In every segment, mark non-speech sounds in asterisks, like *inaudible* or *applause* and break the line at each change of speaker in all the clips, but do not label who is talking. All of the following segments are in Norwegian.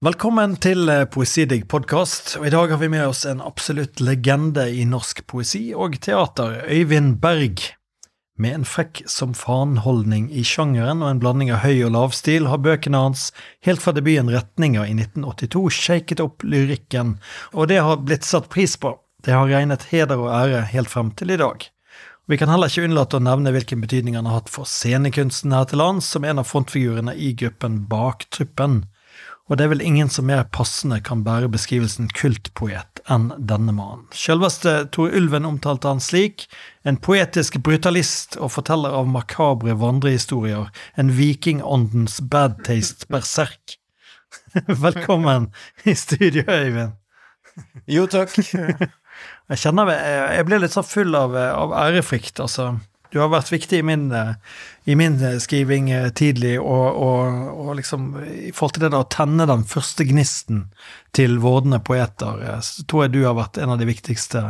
Velkommen til eh, Poesidigg podkast, i dag har vi med oss en absolutt legende i norsk poesi og teater, Øyvind Berg. Med en frekk som faen-holdning i sjangeren og en blanding av høy og lavstil har bøkene hans helt fra debuten Retninger i 1982 shaket opp lyrikken, og det har blitt satt pris på. Det har regnet heder og ære helt frem til i dag. Vi kan heller ikke unnlate å nevne hvilken betydning han har hatt for scenekunsten her til lands, som en av frontfigurene i gruppen Baktruppen og det er vel ingen som mer passende kan bære beskrivelsen kultpoet enn denne mannen. Selveste Tor Ulven omtalte han slik, en poetisk brutalist og forteller av makabre vandrehistorier, en vikingåndens bad taste berserk. *laughs* Velkommen i studio, Øyvind.
Jo, takk. *laughs*
jeg kjenner jeg blir litt så full av, av ærefrykt, altså. Du har vært viktig i min, eh, i min eh, skriving eh, tidlig, og, og, og, liksom i forhold til det da å tenne den første gnisten til vordende poeter, så tror jeg du har vært en av de viktigste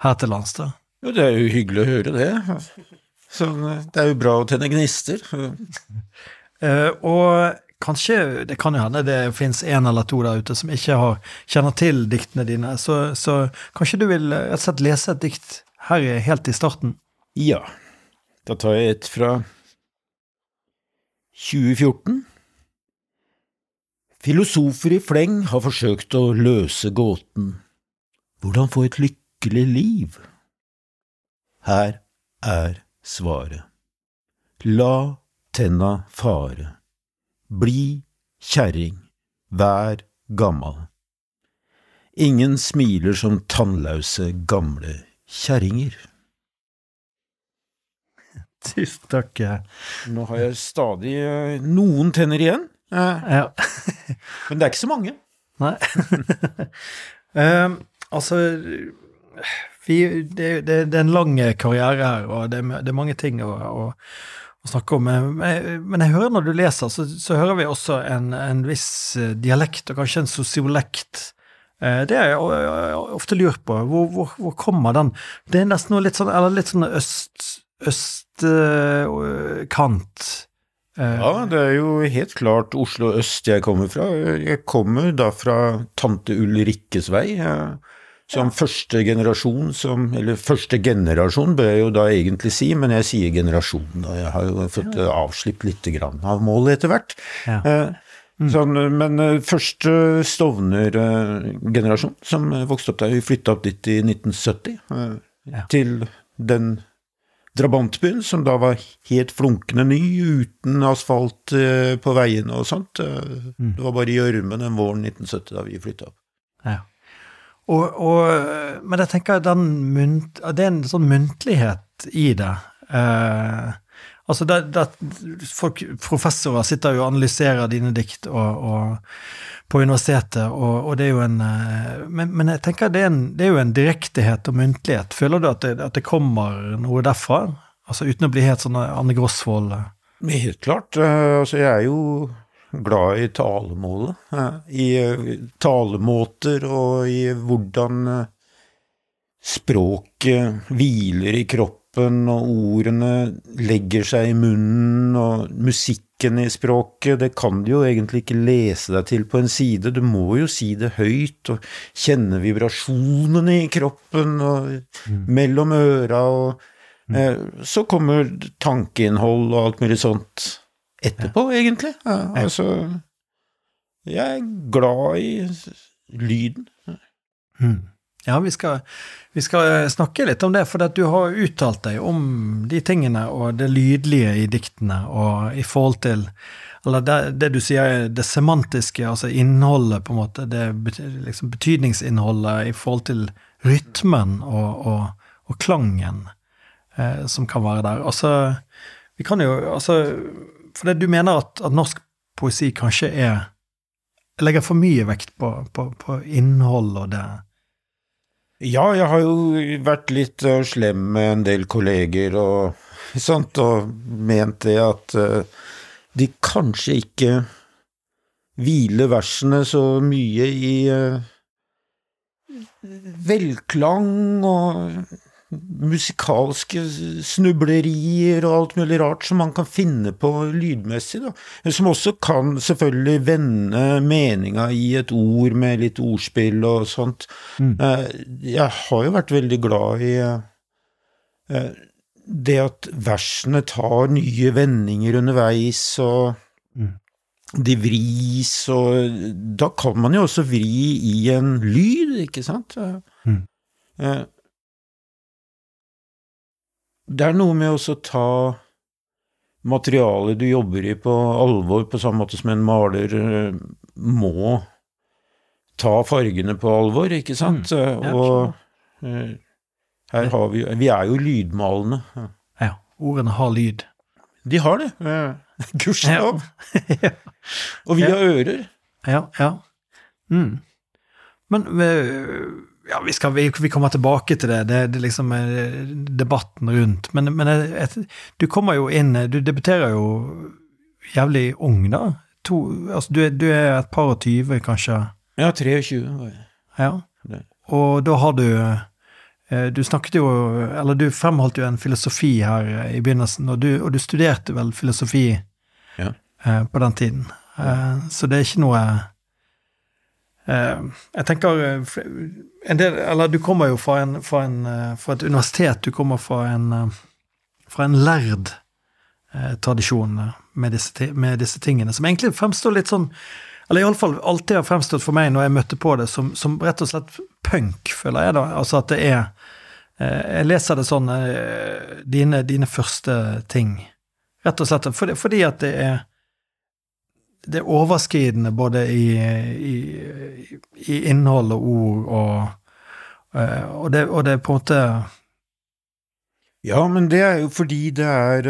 her til lands. da.
Jo, det er jo hyggelig å høre det. Så det er jo bra å tenne gnister. *laughs*
og kanskje, det kan jo hende det fins en eller to der ute som ikke har, kjenner til diktene dine, så, så kanskje du vil rett og slett lese et dikt her helt i starten?
Ja. Da tar jeg et fra 2014. Filosofer i fleng har forsøkt å løse gåten Hvordan få et lykkelig liv? Her er svaret. La tenna fare. Bli kjerring. Vær gammal. Ingen smiler som tannlause gamle kjerringer.
Tusen takk.
Nå har jeg stadig eh, noen tenner igjen.
Eh, ja. *laughs*
Men det er ikke så mange.
Nei. um, *laughs* altså vi, det, det, det, er en lang karriere her, og det, det er mange ting å, å, å, snakke om. Men jeg hører når du leser, så, så hører vi også en, en, viss dialekt, og kanskje en sosiolekt. Det har jeg ofte lurt på. Hvor, hvor, hvor, kommer den? Det er nesten noe litt sånn, eller litt sånn øst, øst østkant.
Ja, det er jo helt klart Oslo øst jeg kommer fra. Jeg kommer da fra tante Ulrikkes vei. Som ja. første generasjon som Eller første generasjon bør jeg jo da egentlig si, men jeg sier generasjon. Da. Jeg har jo fått ja. avslipp lite grann av målet etter hvert. Ja. Mm. Sånn, men første Stovner-generasjon som vokste opp der, vi flytta opp dit i 1970. Til den drabantbyen, som da var helt flunkende ny, uten asfalt eh, på veiene og sånt. Eh, mm. Det var bare gjørme den våren 1970 da vi flytta opp.
Ja. Og, og, men jeg tenker den munt, det er en sånn muntlighet i det. Eh, altså det, det, folk, Professorer sitter jo og analyserer dine dikt og, og på universitetet, og, og, det er jo en eh, men, men jeg tenker det er, en, det er, jo en direktehet og muntlighet. Føler du at det, at kommer noe derfra? Altså uten å bli helt sånn Anne Grosvold?
Helt klart. Eh, altså, jeg er jo glad i talemålet. I eh, talemåter og i hvordan språket hviler i kroppen, og ordene legger seg i munnen, og musikken i språket, det kan du jo egentlig ikke lese deg til på en side, du må jo si det høyt og kjenne vibrasjonene i kroppen og mm. mellom øra og mm. eh, Så kommer tankeinnhold og alt mulig sånt etterpå, ja. egentlig. Ja, altså Jeg er glad i lyden.
Mm. Ja, vi skal, vi skal, eh, snakke litt om det, for du har uttalt deg om de tingene og det lydlige i diktene, og i forhold til Eller det, det du sier det semantiske, altså innholdet, på en måte, det liksom betydningsinnholdet i forhold til rytmen og, og, og klangen eh, som kan være der. Altså, vi kan jo Altså, for det du mener at, at norsk poesi kanskje er Legger for mye vekt på, på, på innhold og det
ja, jeg har jo vært litt uh, slem med en del kolleger og sånt, og ment det at uh, de kanskje ikke hviler versene så mye i uh, velklang og musikalske snublerier og alt mulig rart som man kan finne på lydmessig, da. Som også kan selvfølgelig vende meninga i et ord med litt ordspill og sånt. Mm. Jeg har jo vært veldig glad i det at versene tar nye vendinger underveis, og mm. de vris, og da kan man jo også vri i en lyd, ikke sant? Mm. Det er noe med å ta materialet du jobber i på alvor, på samme måte som en maler eh, må ta fargene på alvor, ikke sant? Mm. Ja, og uh, her har vi Vi er jo lydmalende.
Ja. Ordene har lyd.
De har det. *laughs* Gudskjelov. *laughs* Ja. og vi har ører.
Ja, ja. Mm. Men ja, vi, skal, vi, vi, kommer tilbake til det. Det, det liksom debatten rundt. Men, men et, du kommer jo inn Du debuterer jo jævlig ung, da. To, altså, du, er, du er et par og tyve, kanskje?
Ja, 23
Ja. Og da har du Eh, du snakket jo, eller du fremholdt jo en filosofi her eh, i begynnelsen, og du, og du studerte vel filosofi ja. eh, på den tiden. Eh, så det er ikke noe eh, Jeg tenker eh, del Eller du kommer jo fra, en, fra, en, fra et universitet, du kommer fra en, fra en lærd tradisjon med disse, med disse tingene, som egentlig fremstår litt sånn eller iallfall alltid har fremstått for meg når jeg møtte på det, som, som, rett og slett punk, føler jeg da. Altså at det er eh, Jeg leser det sånn eh, dine, dine, første ting. Rett og slett fordi, fordi at det er det er overskridende både i, i, i innhold og ord, og, eh, og, det, og det er på en måte
Ja, men det er jo fordi det er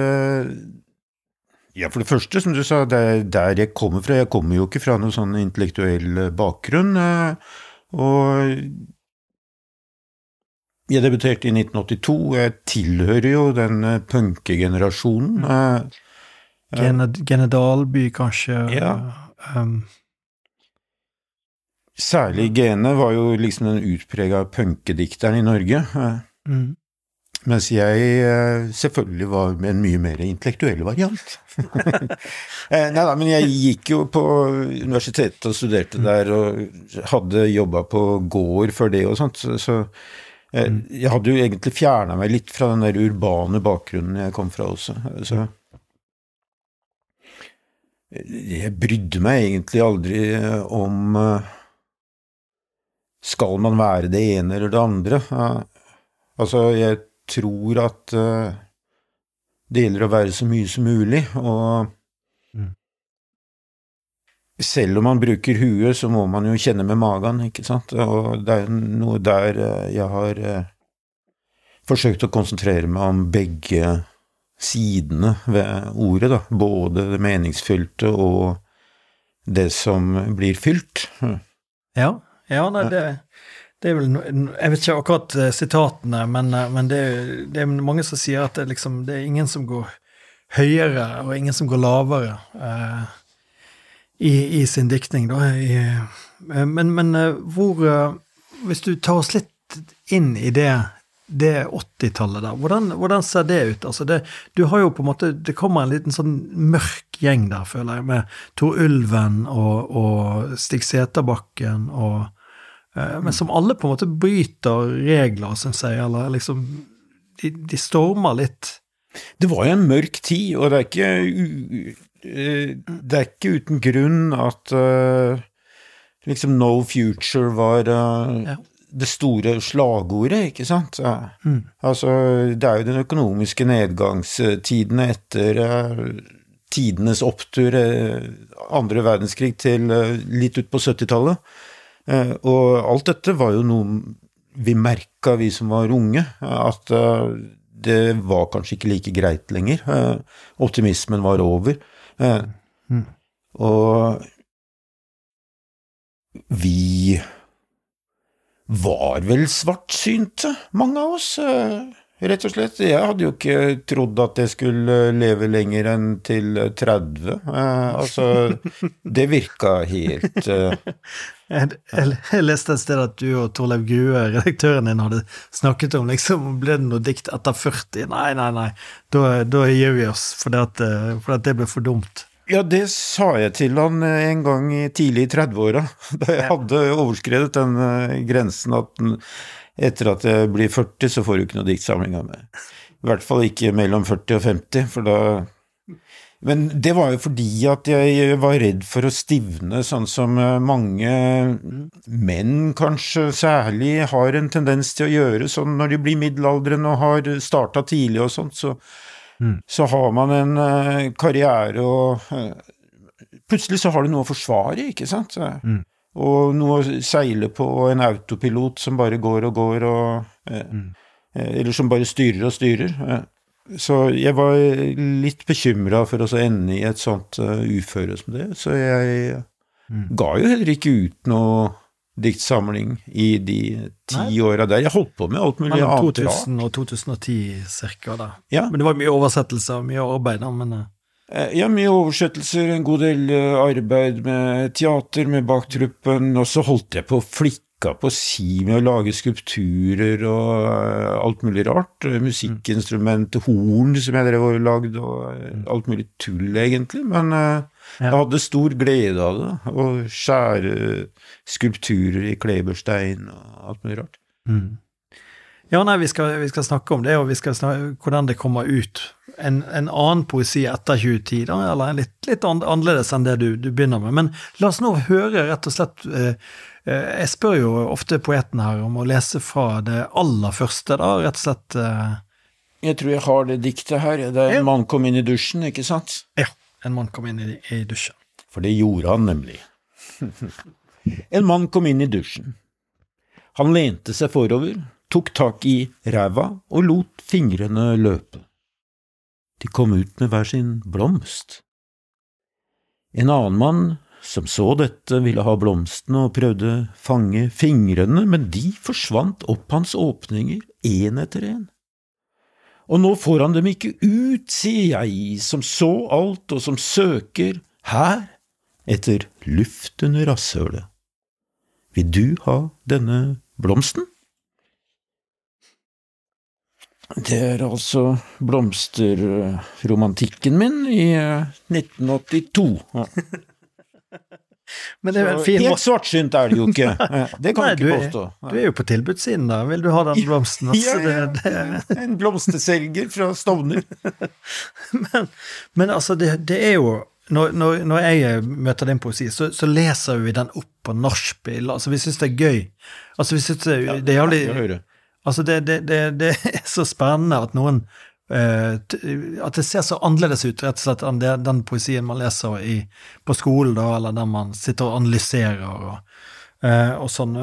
ja, for det første, som du sa, det er der jeg kommer fra. Jeg kommer jo ikke fra noen sånn intellektuell eh, bakgrunn. Eh, og jeg debuterte i 1982. Jeg tilhører jo den eh, punkegenerasjonen.
Gene, Genedalby, kanskje?
Ja. Um. Særlig Gene var jo liksom den utprega punkedikteren i Norge. Mm. Mens jeg eh, selvfølgelig var en mye mer intellektuell variant. *laughs* Eh, nei da, men jeg gikk jo på universitetet og studerte mm. der, og hadde jobba på gård før det og sånt, så, eh, mm. jeg hadde jo egentlig fjerna meg litt fra den der urbane bakgrunnen jeg kom fra også. Så jeg brydde meg egentlig aldri om Skal man være det ene eller det andre? Altså, jeg tror at uh, det gjelder å være så mye som mulig, og mm. selv om man bruker huet, så må man jo kjenne med magen, ikke sant, og det er noe der jeg har forsøkt å konsentrere meg om begge sidene ved ordet, da, både det meningsfylte og det som blir fylt.
Ja, ja nei, det det er vel, Jeg vet ikke akkurat uh, sitatene, men, uh, men det, det, er, mange som sier at det, liksom, det, er ingen som går høyere, og ingen som går lavere eh, i, i, sin diktning. Da. I, men, men hvor Hvis du tar oss litt inn i det, det 80-tallet der, hvordan, hvordan, ser det ut? Altså det, du har jo på en måte, det kommer en liten sånn mørk gjeng der, føler jeg, med Tor Ulven og, og Stig Seterbakken og Eh, men som alle på en måte bryter regler, syns jeg, eller liksom de, de, stormer litt.
Det var jo en mørk tid, og det er ikke, eh, det er ikke uten grunn at uh, liksom No Future var uh, ja. Det store slagordet, ikke sant? Mm. Altså, det er jo den økonomiske nedgangstidene etter uh, tidenes opptur, andre verdenskrig, til litt ut på 70-tallet. Eh, og alt dette var jo noe vi merka, vi som var unge, at eh, det var kanskje ikke like greit lenger. Eh, optimismen var over. Mm. Og vi var vel svartsynte, mange av oss. rett og slett. Jeg hadde jo ikke trodd at jeg skulle leve lenger enn til 30. Eh, altså, *laughs* det virka helt eh,
jeg, leste et sted at du og Torleif Grue, redaktøren din, hadde snakket om liksom, ble det noe dikt etter 40? Nei, nei, nei, da, da gir vi oss, fordi at, eh, for det ble for dumt.
Ja, det sa jeg til han eh, en gang i tidlig i 30-åra, *laughs* da jeg hadde overskredet den uh, grensen at etter at jeg blir 40, så får du ikke noe diktsamling av meg. I hvert fall ikke mellom 40 og 50, for da Men det var jo fordi at jeg var redd for å stivne, sånn som eh, mange menn kanskje særlig har en tendens til å gjøre, sånn når de blir middelaldrende og har starta tidlig og sånt, så, mm. så har man en uh, karriere og uh, Plutselig så har du noe å forsvare, ikke sant? Mm og noe å seile på, og en autopilot som bare går og går, og uh, mm. Eller som bare styrer og styrer. Så jeg var litt bekymra for å ende i et sånt uføre som det, så jeg mm. ga jo heller ikke ut noe diktsamling i de ti åra der. Jeg holdt på med alt mulig
annet rart. Mellom 2000 og 2010 cirka, da.
Ja.
Men det var mye oversettelser, mye arbeid, da, men
Eh, ja, mye oversettelser, en god del eh, arbeid med teater, med baktruppen, og så holdt jeg på å flikka på si med å lage skulpturer og eh, alt mulig rart. Musikkinstrument, horn som jeg drev og lagde, og alt mulig tull, egentlig. Men jeg hadde stor glede av det. Å skjære skulpturer i kleberstein og alt mulig rart. Mm.
Ja, nei, vi skal, vi skal, snakke om det, og vi skal snakke hvordan det kommer ut. En, en annen poesi etter 2010, da, eller litt, litt annerledes enn det du, du, begynner med. Men la oss nå høre, rett og slett eh, eh, Jeg spør jo ofte poeten her om å lese fra det aller første, da, rett og slett. Eh.
Jeg tror jeg har det diktet her. Det er 'En mann kom inn i dusjen', ikke sant?
Ja. En mann kom inn i, i dusjen.
For det gjorde han nemlig. *laughs* en mann kom inn i dusjen. Han lente seg forover tok tak i ræva og lot fingrene løpe. De kom ut med hver sin blomst. En annen mann som så dette, ville ha blomstene og prøvde fange fingrene, men de forsvant opp hans åpninger, én etter én. Og nå får han dem ikke ut, sier jeg, som så alt og som søker her etter luft under rasshølet. Vil du ha denne blomsten? Det er altså blomsterromantikken min i 1982. Ja. *laughs*
Men det er en fin
Helt svartsynt er det jo ikke. *laughs* Det kan Nei, du ikke påstå.
Du er jo på tilbudssiden, da. Vil du ha den blomsten?
Altså, *laughs* ja, ja, det... *laughs* En blomsterselger fra Stovner.
men, men, altså, det, det er jo når, når, når, jeg møter din poesi, så, så, leser vi den opp på nachspiel. Altså, vi syns det er gøy. Altså, vi synes det, det er jævlig Altså, det, det, det, er så spennende at noen At det ser så annerledes ut, rett og slett, enn den poesien man leser i, på skolen, da, eller der man sitter og analyserer og, uh, og sånn.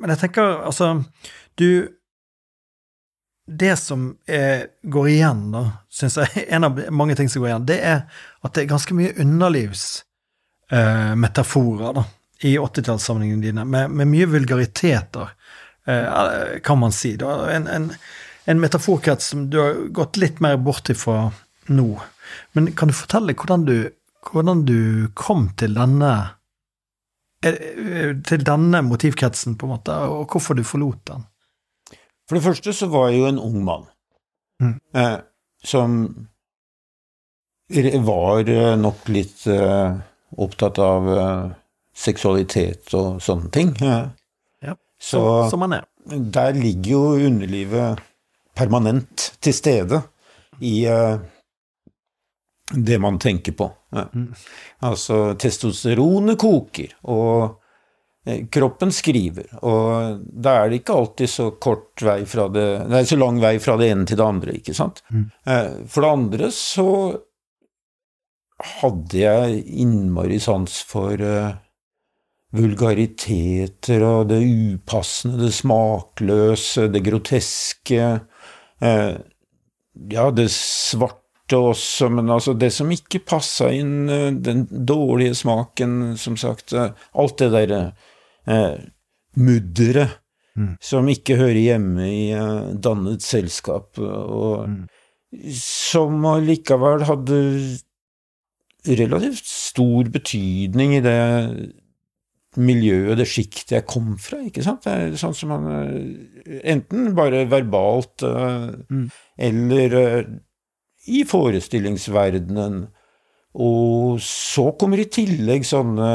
Men jeg tenker, altså Du Det som er, går igjen, da, syns jeg, *laughs* en av mange ting som går igjen, det er at det er ganske mye underlivsmetaforer, uh, da, i 80-tallssamlingene dine, med, med mye vulgariteter. Eh, kan man si. Da. En, en, en metaforkrets som du har gått litt mer bort ifra nå. Men kan du fortelle hvordan du, hvordan du kom til denne eh, til denne motivkretsen, på en måte, og hvorfor du forlot den?
For det første så var jeg jo en ung mann mm. eh, som var eh, nok litt eh, opptatt av eh, seksualitet og sånne ting.
Så som man er.
Der ligger jo underlivet permanent til stede i uh, det man tenker på. Mm. Altså, testosteronet koker, og eh, kroppen skriver, og da er det ikke alltid så kort vei fra det er så lang vei fra det ene til det andre, ikke sant? Mm. Eh, for det andre så hadde jeg innmari sans for vulgariteter og det upassende, det smakløse, det groteske. Eh, ja, det svarte også, men altså det som ikke passa inn, eh, den dårlige smaken, som sagt. Eh, alt det derre eh, mudderet
Mm.
som ikke hører hjemme i eh, dannet selskap, og
Mm.
som allikevel hadde relativt stor betydning i det miljøet, det sjiktet jeg kom fra, ikke sant? Det er sånn som man eh, Enten bare verbalt eh,
Mm.
eller eh, i forestillingsverdenen. Og så kommer i tillegg sånne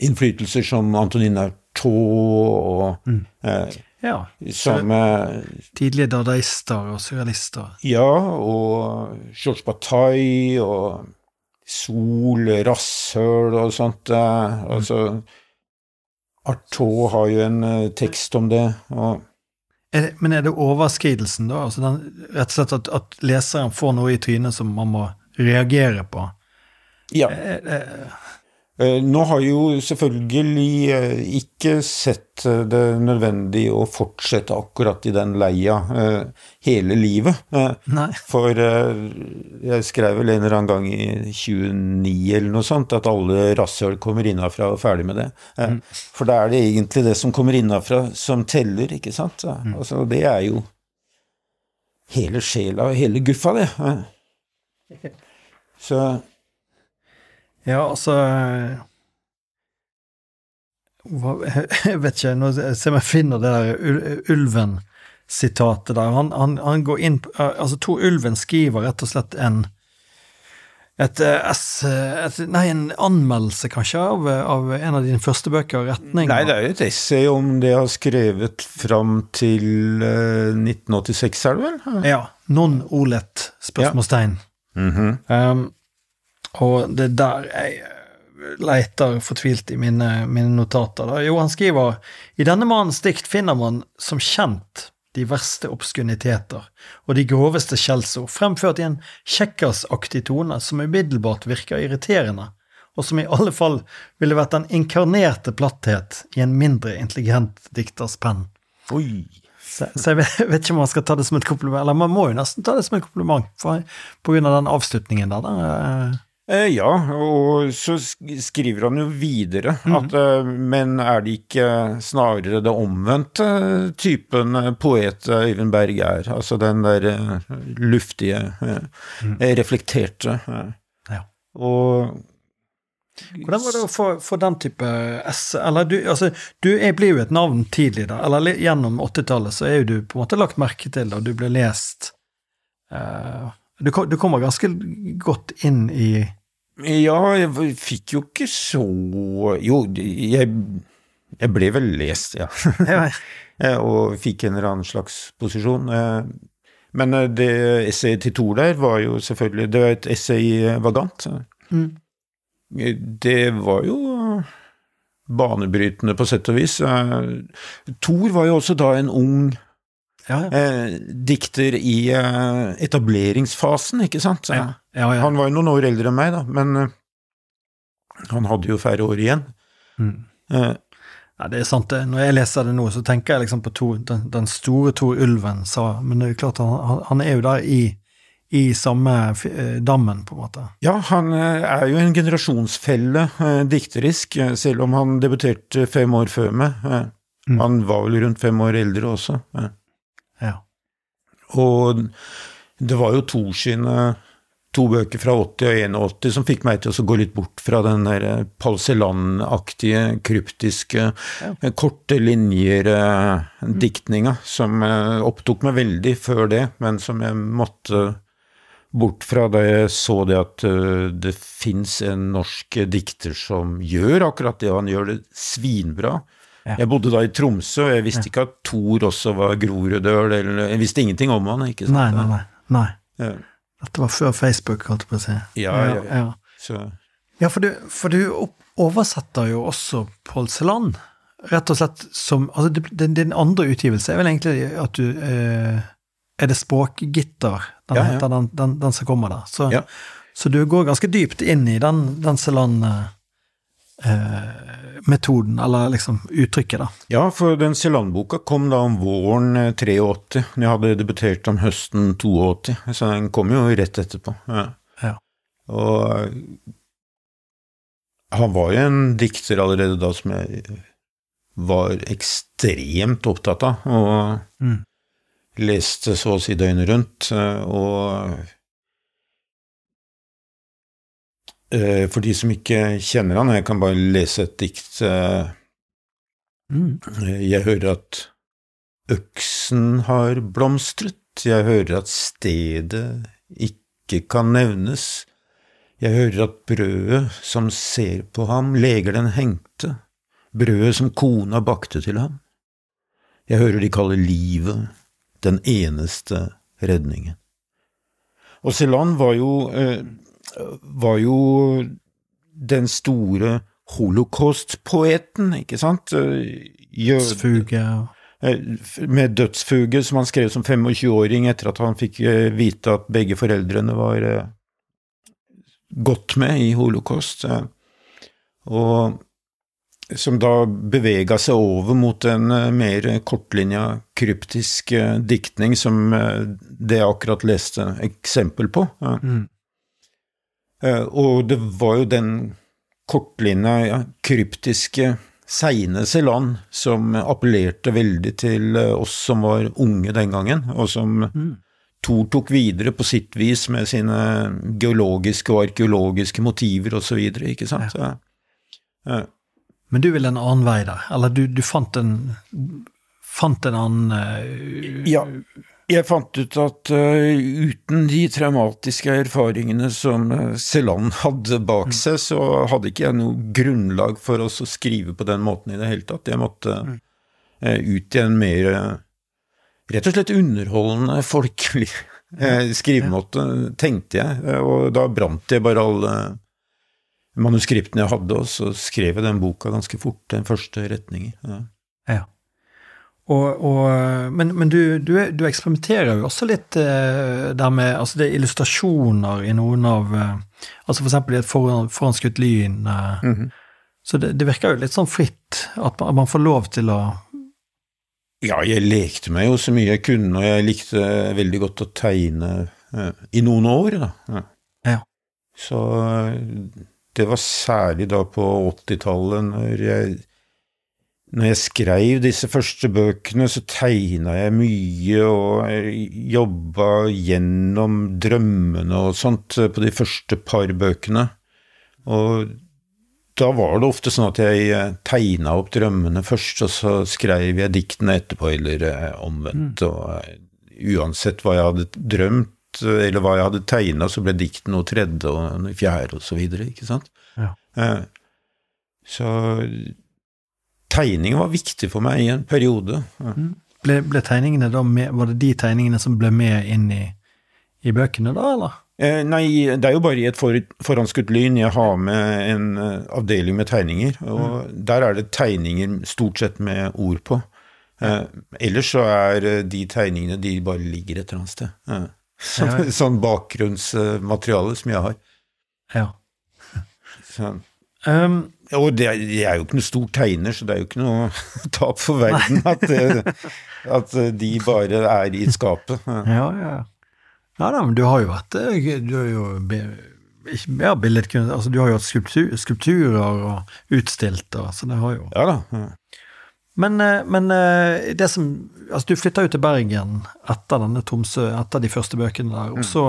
innflytelser som Antonin Artaud og
Mm.
eh,
Ja.
som eh,
Tidlige dadaister og surrealister.
Ja, og Georges Bataille og Sol, rasshøl og sånt. eh, Altså Artaud har jo en eh, tekst om det. og
Er det, men er det overskridelsen, da? Altså den, rett og slett at, at leseren får noe i trynet som man må reagere på?
Ja.
Er, er,
Eh, Nå har jeg jo selvfølgelig eh, ikke sett eh, det nødvendig å fortsette akkurat i den leia eh, hele livet. Eh,
nei.
For eh, jeg skrev vel en eller annen gang i 29 eller noe sånt at alle rasshøl kommer innafra og ferdig med det. Mm. For da er det egentlig det som kommer innafra som teller, ikke sant? Mm. Altså, det er jo hele sjela og hele guffa, det. Eh. *laughs* Så
Ja, altså hva, *laughs* Jeg vet ikke, nå ser jeg finner det der Ulven-sitatet der. Han, han, han går inn Altså, Tor Ulven skriver rett og slett en et, et, S, et, Nei, en anmeldelse, kanskje, av, av en av dine første bøker, 'Retning'?
Nei, det er jo et essay om det jeg har skrevet fram til uh, 1986, er det vel?
Ja. Non olet? Spørsmålstegn.
Mhm.
Um, og det er der jeg eh, leter fortvilt i mine, mine notater. Da. Jo, han skriver i denne mannens dikt finner man som kjent de verste obskuniteter og de groveste skjellsord, fremført i en kjekkersaktig tone som umiddelbart virker irriterende, og som i alle fall ville vært den inkarnerte platthet i en mindre intelligent dikters penn.
Oi.
Så, så jeg vet, vet ikke om man skal ta det som et kompliment, eller man må jo nesten ta det som et kompliment, for, på grunn av den avslutningen der. da. Eh,
ja, og så skriver han jo videre at eh, Men er det ikke snarere det omvendte typen eh, poet Øyvind Berg er? Altså den der luftige, eh, reflekterte.
Ja.
Og
Hvordan var det å få, få den type S Eller du, altså, du blir jo et navn tidlig, da. Eller gjennom 80-tallet så er jo du på en måte lagt merke til, og du blir lest uh, du, du kommer ganske godt inn i
Ja, jeg fikk jo ikke så Jo, jeg, jeg ble vel lest, ja. *laughs* Eh, Og fikk en eller annen slags posisjon. eh. Men eh, det essayet til Thor der var jo selvfølgelig Det var et essay Vagant.
Mm.
Det var jo banebrytende på sett og vis. Thor var jo også da en ung
ja, ja.
dikter i etableringsfasen, ikke sant?
ja, ja, ja.
Han var jo noen år eldre enn meg, da, men uh, han hadde jo færre år igjen.
Mm.
Uh,
Ja, det er sant. det. Når jeg leser det nå, så tenker jeg liksom på to, den, den store Tor Ulven sa Men det er klart, han, han- er jo der i, i samme eh, dammen, på en måte.
Ja, han er jo en generasjonsfelle eh, dikterisk, selv om han debuterte fem år før meg. Eh,
Mm.
Han var vel rundt fem år eldre også. Eh.
Ja.
Og det var jo to sine to bøker fra 80 og 81 som fikk meg til å gå litt bort fra den der eh, Palseland-aktige, kryptiske, ja. korte linjer eh, diktninga, som eh, opptok meg veldig før det, men som jeg måtte bort fra da jeg så det at eh, det fins en norsk dikter som gjør akkurat det, og han gjør det svinbra.
Ja.
Jeg bodde da i Tromsø, og jeg visste ikke at Thor også var Groruddøl, eller jeg visste ingenting om han, ikke sant.
Nei, nei, nei. nei. Dette var før Facebook, holdt jeg på å si.
Ja, ja, ja.
ja.
Så
Ja, for du, for du oversetter jo også Paul Celan, rett og slett som Altså, din, din andre utgivelse er vel egentlig at du eh, Er det Språkgitter den
Ja,
heter, den, den, den som kommer der? Så, så du går ganske dypt inn i den, den Celan-metoden, eller liksom uttrykket, da.
Ja, for den Celan-boka kom da om våren eh, 83, når jeg hadde debutert om høsten 82, så den kom jo rett etterpå. Ja.
Ja.
Og eh, han var jo en dikter allerede da som jeg var ekstremt opptatt av, og
Mm.
leste så å si døgnet rundt. eh, Og for de som ikke kjenner han, jeg kan bare lese et dikt eh,
Mm.
Jeg hører at øksen har blomstret, jeg hører at stedet ikke kan nevnes, jeg hører at brødet som ser på ham, leger den hengte, brødet som kona bakte til ham. Jeg hører de kaller livet den eneste redningen. Og Celan var jo, eh, var jo den store holocaust-poeten, ikke sant? Eh,
Dødsfuge
eh, Med dødsfuge som han skrev som 25-åring etter at han fikk eh, vite at begge foreldrene var godt gått med i holocaust. Og som da bevega seg over mot en mer kortlinja, kryptisk diktning, som det jeg akkurat leste eksempel på.
Mm.
Eh, Og det var jo den kortlinja, ja, kryptiske, seine Celan som appellerte veldig til eh, oss som var unge den gangen, og som
Mm.
Thor tok videre på sitt vis med sine geologiske og arkeologiske motiver osv., ikke sant? Ja. Ja.
Men du ville en annen vei der, eller du, du fant en fant en annen uh,
Ja. Jeg fant ut at uh, uten de traumatiske erfaringene som uh, Celan hadde bak seg, så hadde ikke jeg noe grunnlag for oss å skrive på den måten i det hele tatt. Jeg måtte uh, ut i en mer uh, rett og slett underholdende, folkelig eh, skrivemåte, tenkte jeg. Eh, Og da brant jeg bare alle manuskriptene jeg hadde, og så skrev jeg den boka ganske fort, den første retningen. Ja.
Ja. Og, og, men men du, du, du eksperimenterer jo også litt eh, der med altså det er illustrasjoner i noen av eh, Altså eksempel i et foran, foranskutt lyn. eh,
-hmm.
Så det, det virker jo litt sånn fritt, at man, man får lov til å
Ja, jeg lekte meg jo så mye jeg kunne, og jeg likte veldig godt å tegne eh, i noen år, da. Ja.
Ja.
Så eh, det var særlig da på 80-tallet, når jeg når jeg skrev disse første bøkene, så tegna jeg mye og jobba gjennom drømmene og sånt på de første par bøkene. Og da var det ofte sånn at jeg eh, tegna opp drømmene først, og så skrev jeg diktene etterpå, eller eh, omvendt. Og eh, uansett hva jeg hadde drømt, eller hva jeg hadde tegna, så ble dikten noe tredje og noe fjerde, og så videre, ikke sant?
Ja.
Så tegning var viktig for meg i en periode. Ja.
Ble, ble tegningene da med, Var det de tegningene som ble med inn i, i bøkene, da, eller?
Eh, nei, det er jo bare i et for, forhåndskutt lyn jeg har med en eh, avdeling med tegninger, og der er det tegninger stort sett med ord på. Eh, ellers så er eh, de tegningene de bare ligger et eller annet sted. Eh, så,
Ja. *laughs*
Sånn bakgrunnsmateriale som jeg har.
Ja.
sånn.
Um,
og det, er- jeg er jo ikke noe stor tegner, så det er jo ikke noe *laughs* tap for verden at, eh, at eh, de bare er i skapet. Ja.
ja, ja. Ja da, men du har jo vært eh, Du har jo mer billedkunst altså Du har jo hatt skulptur, skulpturer og utstilt, og, så det har jo
Ja da. Ja.
Men, men det som Altså, du flytta jo til Bergen etter denne Tromsø, etter de første bøkene der, og så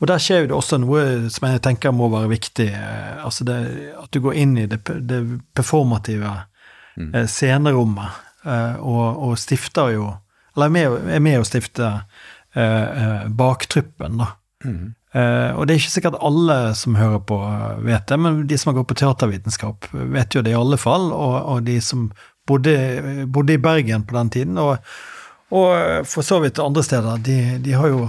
og der skjer jo det også noe som jeg tenker må være viktig. eh, Altså det, at du går inn i det, det performative eh, scenerommet, eh, og, og stifter jo Eller er med, å- er med å stifte eh, baktruppen, da. Eh, og det er ikke sikkert alle som hører på, vet det, men de som har gått på teatervitenskap, vet jo det i alle fall. Og, og de som bodde, bodde i Bergen på den tiden, og, og for så vidt andre steder, de, de har jo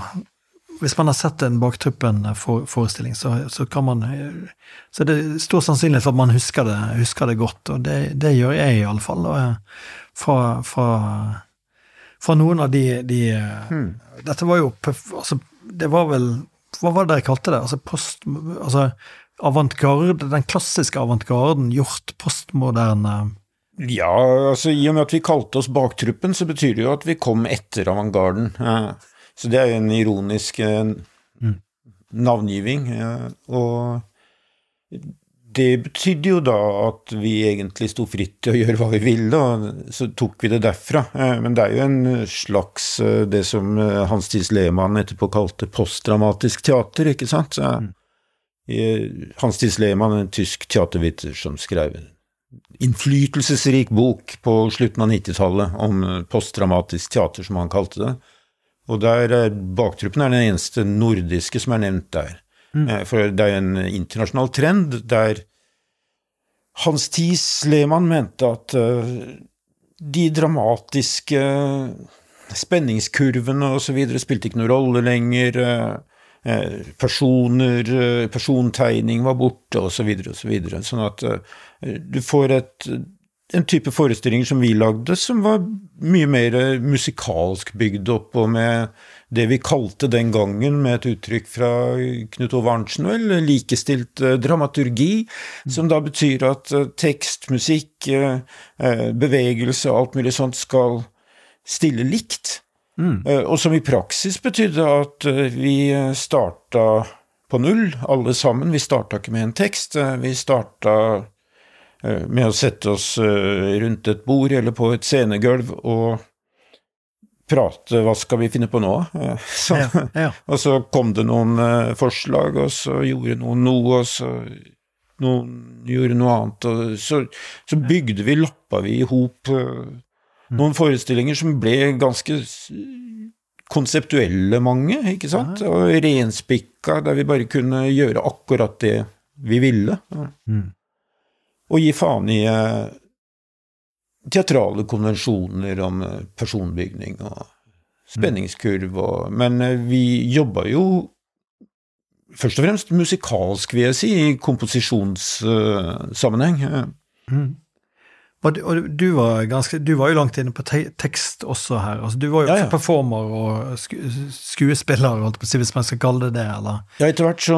Hvis man har sett en Baktruppen-forestilling, så, så kan man Så det er stor sannsynlighet for at man husker det, husker det godt, og det, det gjør jeg i alle fall. Fra, fra, fra noen av de, de Dette var jo altså, Det var vel Hva var det dere kalte det? Altså post... Altså avantgarde, den klassiske avantgarden gjort postmoderne
Ja, altså i og med at vi kalte oss Baktruppen, så betyr det jo at vi kom etter avantgarden. Ja. Så det er jo en ironisk mm. navngiving. Og det betydde jo da at vi egentlig sto fritt til å gjøre hva vi ville, og så tok vi det derfra. Eh, men det er jo en slags eh, det som eh, Hans Tis Lehmann etterpå kalte postdramatisk teater, ikke sant? Mm. Hans Tis Lehmann, en tysk teaterviter som skrev en innflytelsesrik bok på slutten av 90-tallet om postdramatisk teater, som han kalte det. Og der er Baktruppen er den eneste nordiske som er nevnt der. Mm. Eh, for det er en internasjonal trend der Hans Thies Lehmann mente at uh, de dramatiske spenningskurvene osv. spilte ikke noen rolle lenger. Personer, persontegning var borte, osv.. Så videre, så sånn at du får et en type forestillinger som vi lagde, som var mye mer musikalsk bygd opp, og med det vi kalte den gangen, med et uttrykk fra Knut Ove Arntzen, vel, likestilt eh, dramaturgi, mm. som da betyr at eh, tekst, musikk, eh, bevegelse og alt mulig sånt skal stille likt. Mm. Og som i praksis betydde at vi starta på null, alle sammen. Vi starta ikke med en tekst, vi starta med å sette oss eh, rundt et bord eller på et scenegulv og prate hva skal vi finne på nå? *laughs* Eh, så, ja, ja. *laughs* og så kom det noen forslag, og så gjorde noen noe, og så noen gjorde noe annet. Og så, så bygde vi, lappa vi i hop noen forestillinger som ble ganske konseptuelle, mange, ikke sant? Og renspikka, der vi bare kunne gjøre akkurat det vi ville. Mm og gi faen i eh, teatrale konvensjoner om eh, personbygning og spenningskurv og Men eh, vi jobba jo først og fremst musikalsk, vil jeg si, i komposisjonssammenheng. Mm.
Og du var, ganske, du var jo langt inne på te tekst også her. Altså, du var jo ja, ja. performer og sku, skuespiller, hvis man skal kalle det det, eller?
Ja, etter hvert så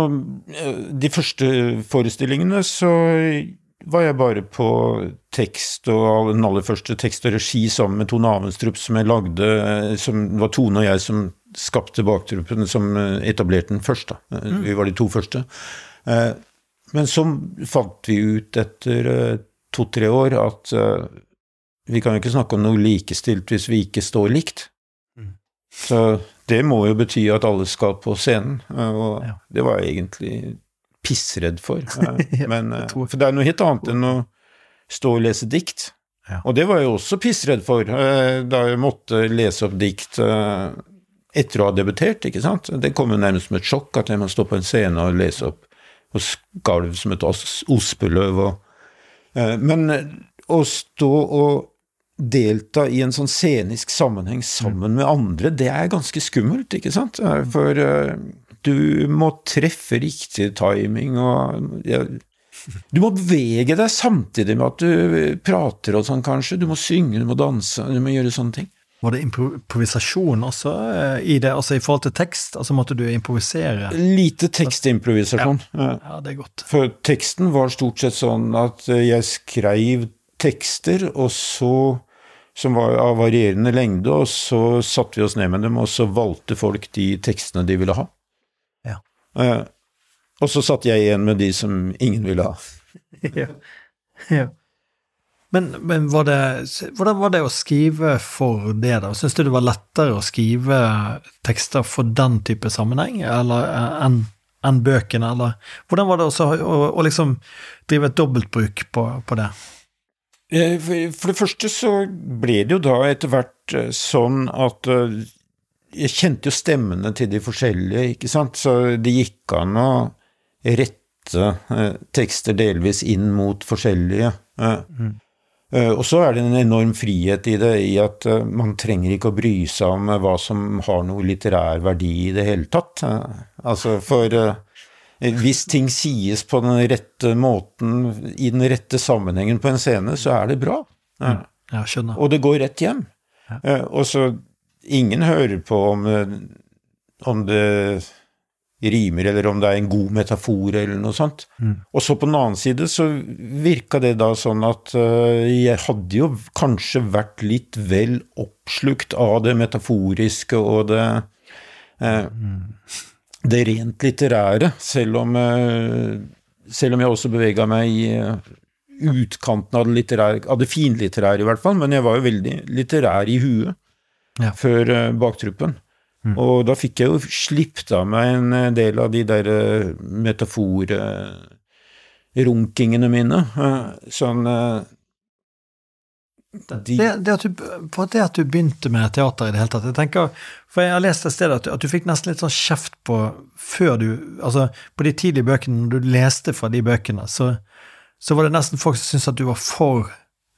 De første forestillingene så var jeg bare på tekst og den aller første tekst og regi sammen med Tone Avenstrup, som jeg lagde eh, som Det var Tone og jeg som skapte Baktruppen, som eh, etablerte den først. da. Eh, mm. Vi var de to første. Men så fant vi ut etter to-tre år at vi kan jo ikke snakke om noe likestilt hvis vi ikke står likt. Mm. Så det må jo bety at alle skal på scenen, og det var egentlig pissredd for. *laughs* Men, eh, for det er noe helt annet enn å stå og lese dikt. Ja. Og det var jeg også pissredd for eh, da jeg måtte lese opp dikt eh, etter å ha debutert, ikke sant. Det kom jo nærmest som et sjokk at jeg må stå på en scene og lese opp og skalv som et ospeløv. Men å stå og delta i en sånn scenisk sammenheng sammen med andre, det er ganske skummelt, ikke sant? For du må treffe riktig timing og ja, Du må bevege deg samtidig med at du prater og sånn, kanskje. Du må synge, du må danse, du må gjøre sånne ting.
Var det improvisasjon også eh, i det, altså i forhold til tekst? Altså måtte du improvisere?
Lite tekstimprovisasjon.
Ja. ja, det er godt.
For teksten var stort sett sånn at jeg skrev tekster, og så som var av varierende lengde, og så satte vi oss ned med dem, og så valgte folk de tekstene de ville ha. Uh, og så satt jeg igjen med de som ingen ville ha. *laughs*
ja. ja. Men, men var det, hvordan var det å skrive for det, da? Syns du det var lettere å skrive tekster for den type sammenheng eh, enn en bøkene, eller hvordan var det også å, å liksom drive et dobbeltbruk på, på det?
Eh, for det første så ble det jo da etter hvert sånn at jeg kjente jo stemmene til de forskjellige, ikke sant, så det gikk an å rette eh, tekster delvis inn mot forskjellige. Eh. Mm. Eh, og så er det en enorm frihet i det, i at man trenger ikke å bry seg om hva som har noe litterær verdi i det hele tatt. Altså, for hvis ting sies på den rette måten, i den rette sammenhengen på en scene, så er det bra.
Mm. Ja.
Og det går rett hjem. Ja. og så ingen hører på om, eh, om det rimer, eller om det er en god metafor, eller noe sånt. Mm. Og så på den annen side så virka det da sånn at uh, jeg hadde jo kanskje vært litt vel oppslukt av det metaforiske og det uh, mm. det rent litterære, selv om uh, selv om jeg også bevega meg i eh, utkanten av, det, litterære, av det finlitterære, i hvert fall, men jeg var jo veldig litterær i huet
Ja.
før eh, baktruppen.
Mm.
Og da fikk jeg jo slipt av meg en eh, del av de der eh, metaforrunkingene mine. Sånn de,
Det, det, at du, for det at du begynte med teater i det hele tatt jeg tenker, For jeg har lest et sted at du, at du fikk nesten litt sånn kjeft på før du Altså, på de tidlige bøkene, når du leste fra de bøkene, så, så var det nesten folk som syntes at du var for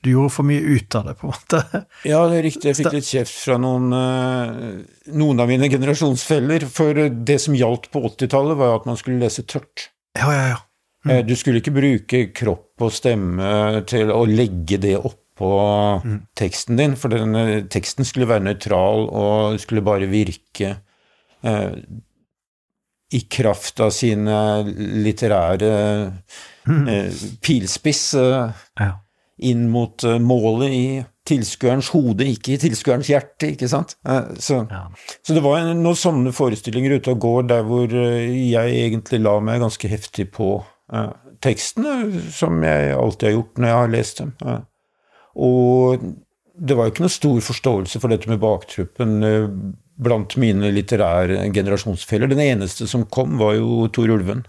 Du gjorde for mye ut av det, på en måte.
Ja, det er riktig. Jeg fikk litt kjeft fra noen, eh, noen av mine generasjonsfeller. For det som gjaldt på 80-tallet, var at man skulle lese tørt.
Ja, ja, ja.
Mm. Du skulle ikke bruke kropp og stemme til å legge det oppå teksten din, for den eh, teksten skulle være nøytral og skulle bare virke eh, i kraft av sine litterære eh, pilspiss eh,
ja.
Inn mot eh, målet i tilskuerens hode, ikke i tilskuerens hjerte, ikke sant? Eh, Så,
ja.
så det var noen sånne forestillinger ute og går der hvor eh, jeg egentlig la meg ganske heftig på tekstene, som jeg alltid har gjort når jeg har lest dem. Og det var jo ikke noe stor forståelse for dette med baktruppen blant mine litterære generasjonsfeller. Den eneste som kom, var jo Tor Ulven.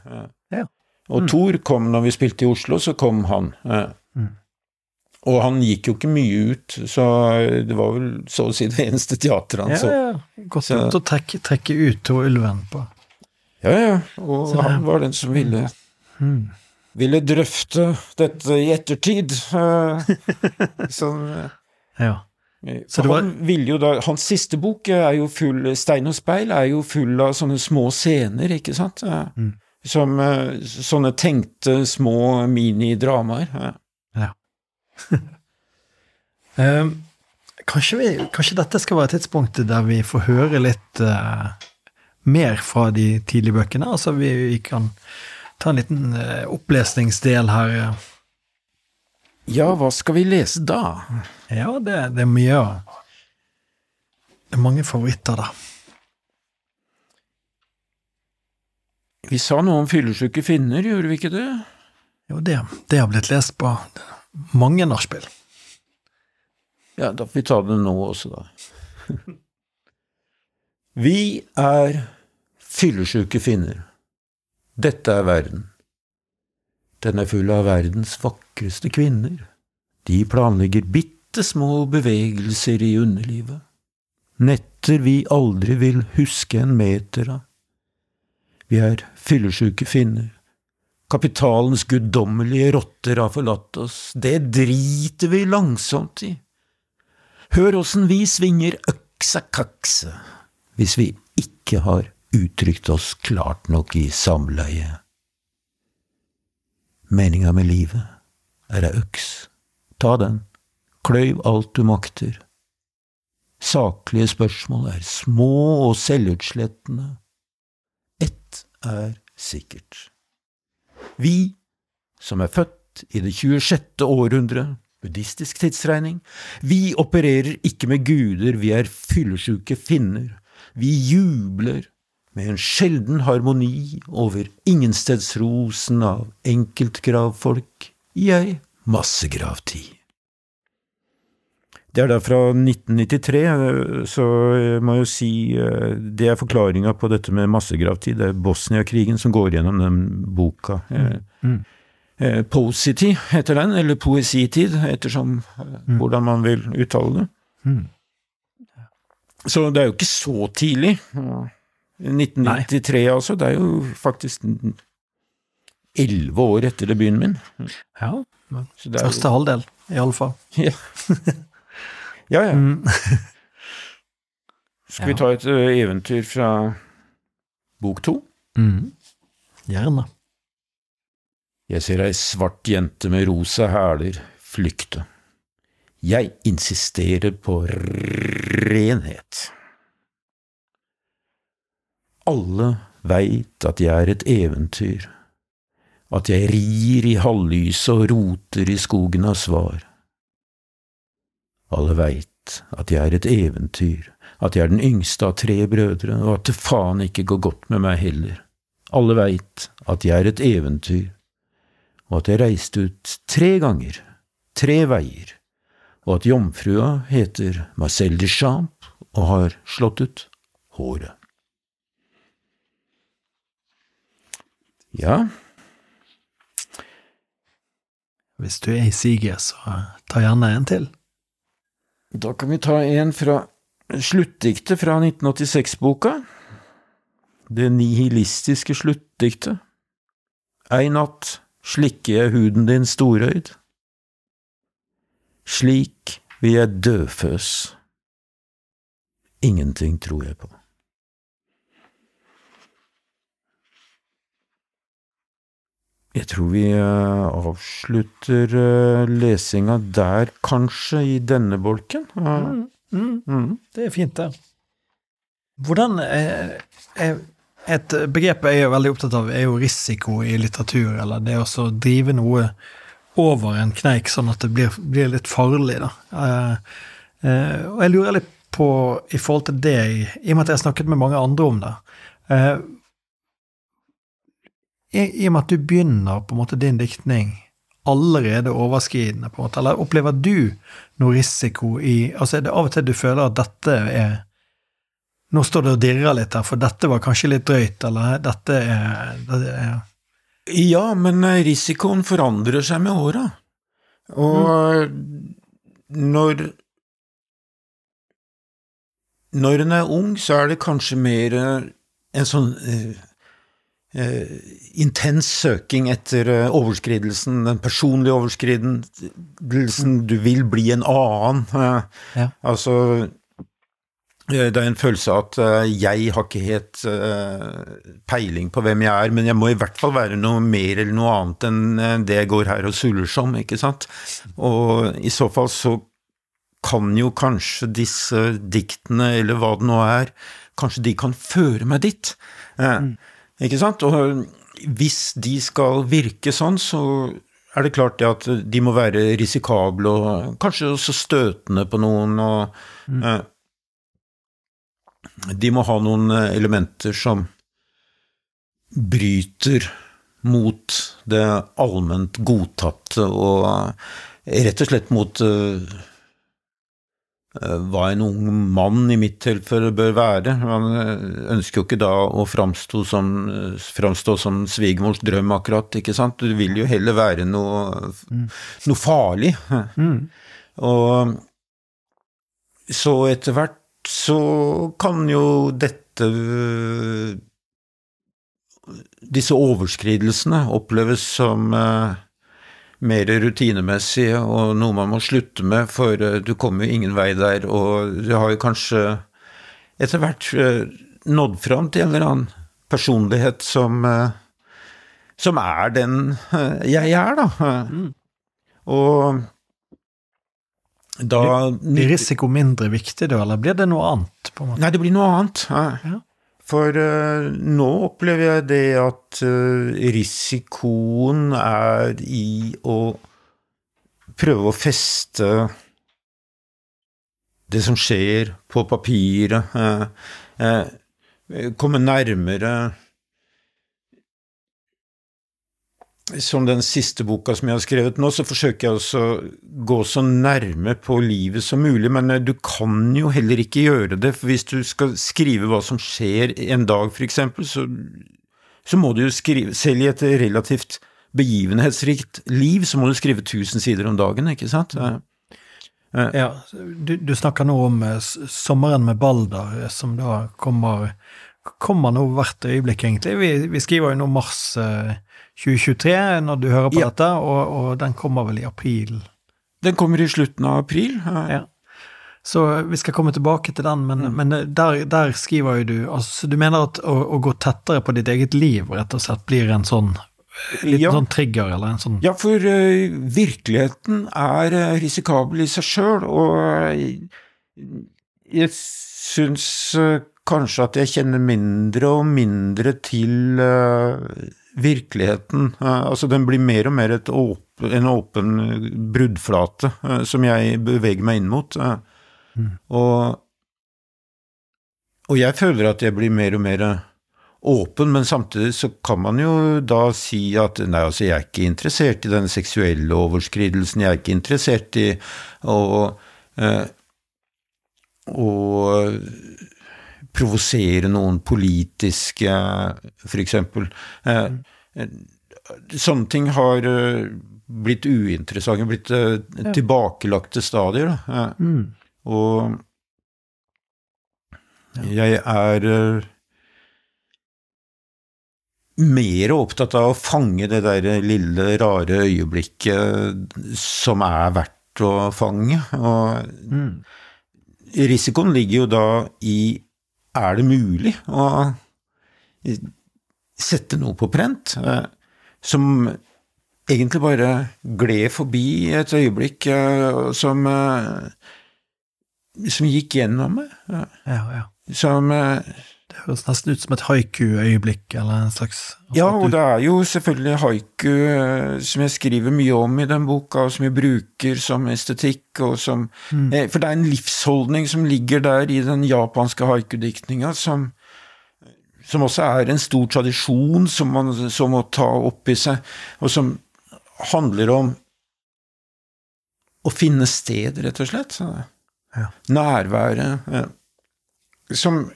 Ja.
Og Tor kom når vi spilte i Oslo, så kom han.
Mm.
Og han gikk jo ikke mye ut, så det var vel så å si det eneste teateret han så.
ja. Godt
Så-
å trekke, trekke ute og Ulven på
Ja, ja. Og
Så
han var den som ville,
mm.
ville drøfte dette i ettertid. *laughs* sånn,
Ja. Så det var-
han ville jo da, Hans siste bok er jo full Stein og speil er jo full av sånne små scener, ikke sant?
Mm.
Som eh, sånne tenkte små minidramaer. eh. *laughs*
Eh, kanskje, vi, kanskje dette skal være tidspunktet der vi får høre litt uh, mer fra de tidlige bøkene? Altså vi, vi kan ta en liten uh, opplesningsdel her.
Ja, hva skal vi lese da?
Ja, det, det er mye Det er mange favoritter, da.
Vi sa noe om fyllesyke finner, gjorde vi ikke det?
Jo, det, det har blitt lest på mange nachspiel.
Ja, da får vi ta det nå også, da. *laughs* Vi er fyllesyke finner. Dette er verden. Den er full av verdens vakreste kvinner. De planlegger bitte små bevegelser i underlivet. Netter vi aldri vil huske en meter av. Vi er fyllesyke finner. Kapitalens guddommelige rotter har forlatt oss. Det driter vi langsomt i. Hør åssen vi svinger øksa kakse hvis vi ikke har uttrykt oss klart nok i samleie. Meninga med livet er ei øks. Ta den, kløyv alt du makter. Saklige spørsmål er små og selvutslettende. Ett er sikkert. Vi, som er født i det 26. århundre, buddhistisk tidsregning, vi opererer ikke med guder, vi er fyllesyke finner. Vi jubler med en sjelden harmoni over ingenstedsrosen av enkeltgravfolk i ei massegravtid. Det er da fra 1993, så jeg må jo si eh, det er forklaringa på dette med massegravtid. Det er Bosnia-krigen som går gjennom den boka. Mm.
Mm.
eh, Posity heter den, eller Poesitid, ettersom eh,
Mm.
hvordan man vil uttale det.
Mm.
Så det er jo ikke så tidlig. 1993, altså. Det er jo faktisk elleve år etter debuten min.
Ja, første halvdel, i alle fall.
jo, *laughs* ja, ja.
Mm. *laughs*
Skal vi ta et eventyr fra bok to?
Mm. Gjerne.
Jeg ser ei svart jente med rosa hæler flykte. Jeg insisterer på renhet. Alle veit at jeg er et eventyr, at jeg rir i halvlyset og roter i skogen av svar. Alle veit at jeg er et eventyr, at jeg er den yngste av tre brødre, og at det faen ikke går godt med meg heller. Alle veit at jeg er et eventyr, og at jeg reiste ut tre ganger, tre veier, og at jomfrua heter Marcel Duchamp og har slått ut håret. Ja,
Hvis du er i siget, så ta gjerne en til.
Da kan vi ta en fra sluttdiktet fra 1986-boka. Det nihilistiske sluttdiktet. Ei natt slikker jeg huden din storøyd. Slik vil jeg dødføs. Ingenting tror jeg på. Jeg tror vi eh, avslutter eh, lesinga der, kanskje, i denne bolken.
Mm, mm,
Mm.
det er fint, det. Hvordan er, er Et begrep jeg er veldig opptatt av, er jo risiko i litteratur, eller det å drive noe over en kneik, sånn at det blir, blir litt farlig, da. Eh, eh, og jeg lurer litt på, i forhold til deg, i og med at jeg har snakket med mange andre om det eh, i, og med at du begynner på en måte din diktning allerede overskridende, på en måte, eller opplever du noe risiko i Altså er det av og til du føler at dette er Nå står det og dirrer litt her, for dette var kanskje litt drøyt, eller dette er, dette er
Ja, men eh, risikoen forandrer seg med åra. Og når Når en er ung, så er det kanskje mer eh, en sånn eh, intens søking etter eh, overskridelsen, den personlige overskridelsen. Du vil bli en annen. eh,
Ja.
Altså eh, det er en følelse av at eh, jeg har ikke helt eh, peiling på hvem jeg er, men jeg må i hvert fall være noe mer eller noe annet enn eh, det jeg går her og suller som, ikke sant? Og i så fall så kan jo kanskje disse diktene, eller hva det nå er, kanskje de kan føre meg dit. Eh, Ikke sant? Og hvis de skal virke sånn, så er det klart det at de må være risikable og kanskje også støtende på noen. og eh, de må ha noen eh, elementer som bryter mot det allment godtatte, og eh, rett og slett mot eh, eh, hva en ung mann i mitt tilfelle bør være. Han eh, ønsker jo ikke da å framstå som, eh, framstå som svigermors drøm, akkurat, ikke sant? Du vil jo heller være noe, noe farlig.
mm,
Og så etter hvert så kan jo dette Disse overskridelsene oppleves som eh, mer rutinemessig og noe man må slutte med, for eh, du kommer jo ingen vei der, og du har jo kanskje etter hvert eh, nådd fram til en eller annen personlighet som eh, som er den jeg er, da.
Mm.
Og da
Blir risiko mindre viktig da, eller blir det noe annet? på en måte?
Nei, det blir noe annet. Ja.
Ja.
For eh, nå opplever jeg det at eh, risikoen er i å prøve å feste det som skjer, på papiret. eh, komme nærmere Som den siste boka som jeg har skrevet nå, så forsøker jeg også å gå så nærme på livet som mulig, men eh, du kan jo heller ikke gjøre det, for hvis du skal skrive hva som skjer en dag, eksempel, så, så må du jo skrive Selv i et relativt begivenhetsrikt liv, så må du skrive 1000 sider om dagen, ikke sant? Eh,
Ja, du, du snakker nå om eh, sommeren med Balder, eh, som da kommer Kommer nå hvert øyeblikk, egentlig. Vi, vi skriver jo nå mars eh, 2023 når du hører på
Ja.
dette, og, og den kommer vel i april.
Den kommer i slutten av april. eh,
Ja. Så vi skal komme tilbake til den, men, men der, der skriver jo du altså Du mener at å, å gå tettere på ditt eget liv rett og slett blir en sånn liten
Ja.
sånn trigger, eller en sånn
Ja, for uh, virkeligheten er eh, risikabel i seg sjøl, og eh, jeg syns eh, kanskje at jeg kjenner mindre og mindre til eh, virkeligheten. Eh, altså, den blir mer og mer et åp en åpen bruddflate eh, som jeg beveger meg inn mot. Mm. Og, og jeg føler at jeg blir mer og mer åpen, men samtidig så kan man jo da si at nei, altså jeg er ikke interessert i den seksuelle overskridelsen, jeg er ikke interessert i å, eh, å provosere noen politiske, eksempel. Eh, sånne ting har eh, blitt uinteressante, blitt eh, tilbakelagte stadier.
Mm.
Og jeg er mer opptatt av å fange det der lille, rare øyeblikket som er verdt å fange. Og
Mm.
risikoen ligger jo da i er det mulig å sette noe på prent eh, som egentlig bare gled forbi et øyeblikk eh, som eh, som gikk gjennom meg.
Ja, ja.
Som
Det høres nesten ut som et haiku-øyeblikk, eller en slags
Ja, og det er jo selvfølgelig haiku eh, som jeg skriver mye om i den boka, og som jeg bruker som estetikk, og som
Mm.
eh, For det er en livsholdning som ligger der i den japanske haiku-diktninga, som, som også er en stor tradisjon som man så må ta opp i seg, og som handler om å finne sted, rett og slett.
Ja.
Nærværet. Ja. Som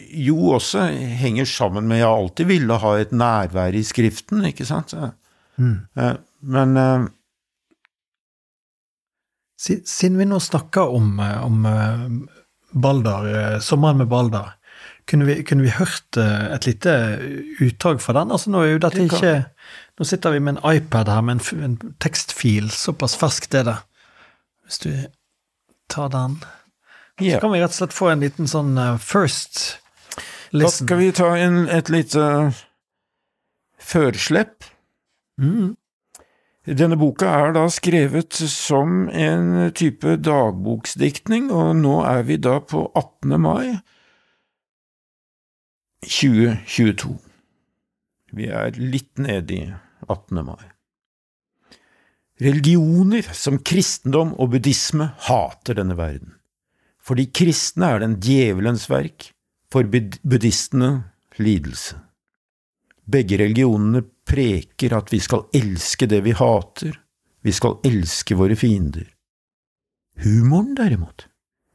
jo også henger sammen med Jeg alltid ville ha et nærvær i skriften, ikke sant?
Mm.
Eh, Men
uh, Siden vi nå snakker om, eh, om Baldar, eh, sommeren med Baldar, kunne vi, kunne vi hørt et lite utdrag fra den? Altså nå ikke Nå sitter vi med en iPad her med en, en tekstfil, såpass ferskt er det. Hvis du tar den, så kan vi rett og slett få en liten sånn first
Da skal vi ta en, et lite førslepp.
Mm.
Denne boka er da skrevet som en type dagboksdiktning, og nå er vi da på 18. mai 2022. Vi er litt nede i 18. mai. Religioner som kristendom og buddhisme hater denne verden. For de kristne er den djevelens verk, for buddhistene lidelse. Begge religionene preker at vi skal elske det vi hater, vi skal elske våre fiender. Humoren, derimot,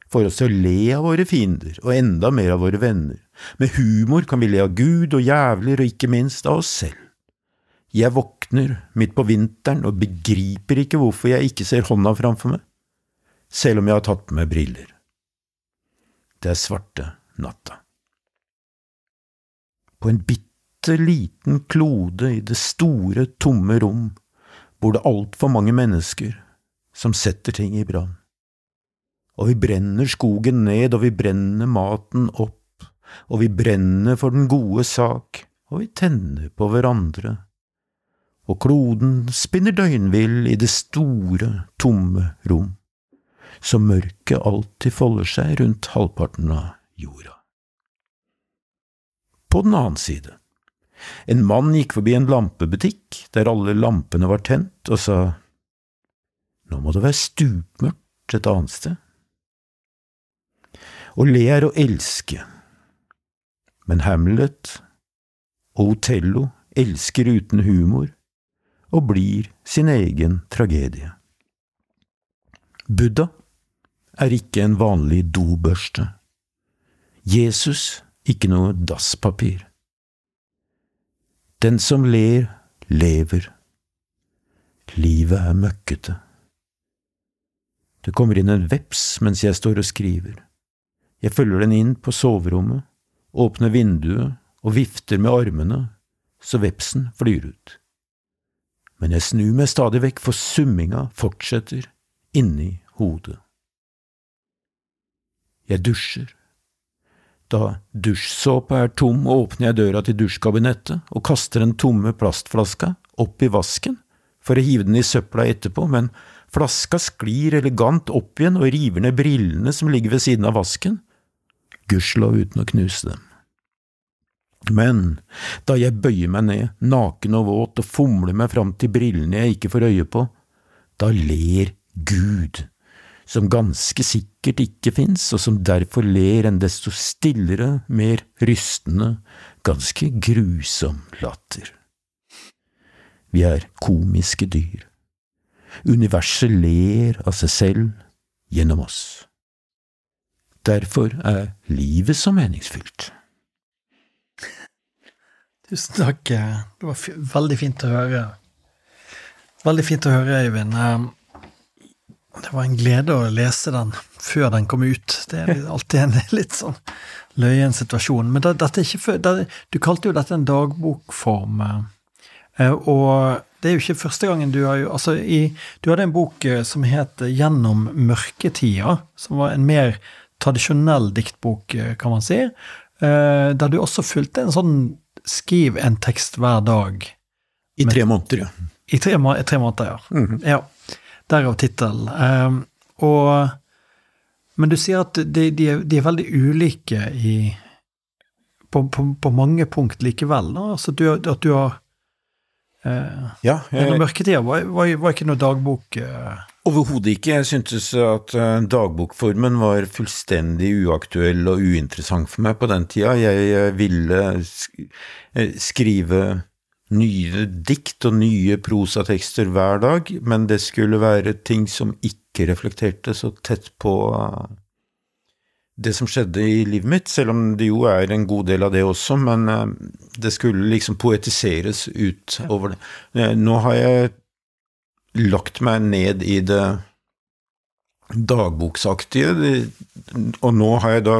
får oss til å le av våre fiender, og enda mer av våre venner. Med humor kan vi le av Gud og jævler, og ikke minst av oss selv. Jeg våkner midt på vinteren og begriper ikke hvorfor jeg ikke ser hånda framfor meg, selv om jeg har tatt på meg briller. Det er svarte natta. På en bitte liten klode i det store, tomme rom bor det altfor mange mennesker som setter ting i brann. Og vi brenner skogen ned, og vi brenner maten opp, og vi brenner for den gode sak, og vi tenner på hverandre. Og kloden spinner døgnvill i det store, tomme rom, så mørket alltid folder seg rundt halvparten av jorda. På den annen side, en mann gikk forbi en lampebutikk der alle lampene var tent, og sa nå må det være stupmørkt et annet sted. Å le er å elske, men Hamlet og Otello elsker uten humor og blir sin egen tragedie. Buddha er ikke en vanlig dobørste. Jesus ikke noe dasspapir. Den som ler, lever. Livet er møkkete. Det kommer inn en veps mens jeg står og skriver. Jeg følger den inn på soverommet, åpner vinduet og vifter med armene, så vepsen flyr ut. Men jeg snur meg stadig vekk, for summinga fortsetter inni hodet. Jeg dusjer. Da dusjsåpa er tom, åpner jeg døra til dusjkabinettet og kaster den tomme plastflaska opp i vasken for å hive den i søpla etterpå, men flaska sklir elegant opp igjen og river ned brillene som ligger ved siden av vasken, gudskjelov uten å knuse dem. Men da jeg bøyer meg ned, naken og våt, og fomler meg fram til brillene jeg ikke får øye på, da ler Gud, som ganske sikkert ikke fins, og som derfor ler en desto stillere, mer rystende, ganske grusom latter. Vi er komiske dyr. Universet ler av seg selv gjennom oss. Derfor er livet så meningsfylt.
Tusen takk. Det var veldig fint å høre. Veldig fint å høre, Øyvind. Det var en glede å lese den før den kom ut. Det er alltid en *laughs* litt sånn løyen situasjon. Men det, før, det, du kalte jo dette en dagbokform. Eh, og det er jo ikke første gangen du har jo Altså, i, du hadde en bok eh, som het Gjennom mørketida, som var en mer tradisjonell diktbok, eh, kan man si. Der du også fulgte en sånn skriv en tekst hver dag.
I tre måneder, ja.
I tre, tre måneder, ja. Mm -hmm. ja. Derav tittelen. Um, Men du sier at de, de, er, de er, veldig ulike i på, på, på mange punkt likevel. Da. Altså du, at du har eh,
Ja.
Jeg, mørketida var, var, var, ikke noe dagbok eh.
Overhodet ikke. Jeg syntes at uh, dagbokformen var fullstendig uaktuell og uinteressant for meg på den tida. Jeg ville skrive nye dikt og nye prosatekster hver dag, men det skulle være ting som ikke reflekterte så tett på uh, det som skjedde i livet mitt, selv om det jo er en god del av det også, men uh, det skulle liksom poetiseres ut over det. Uh, nå har jeg lagt meg ned i det dagboksaktige, og nå har jeg da,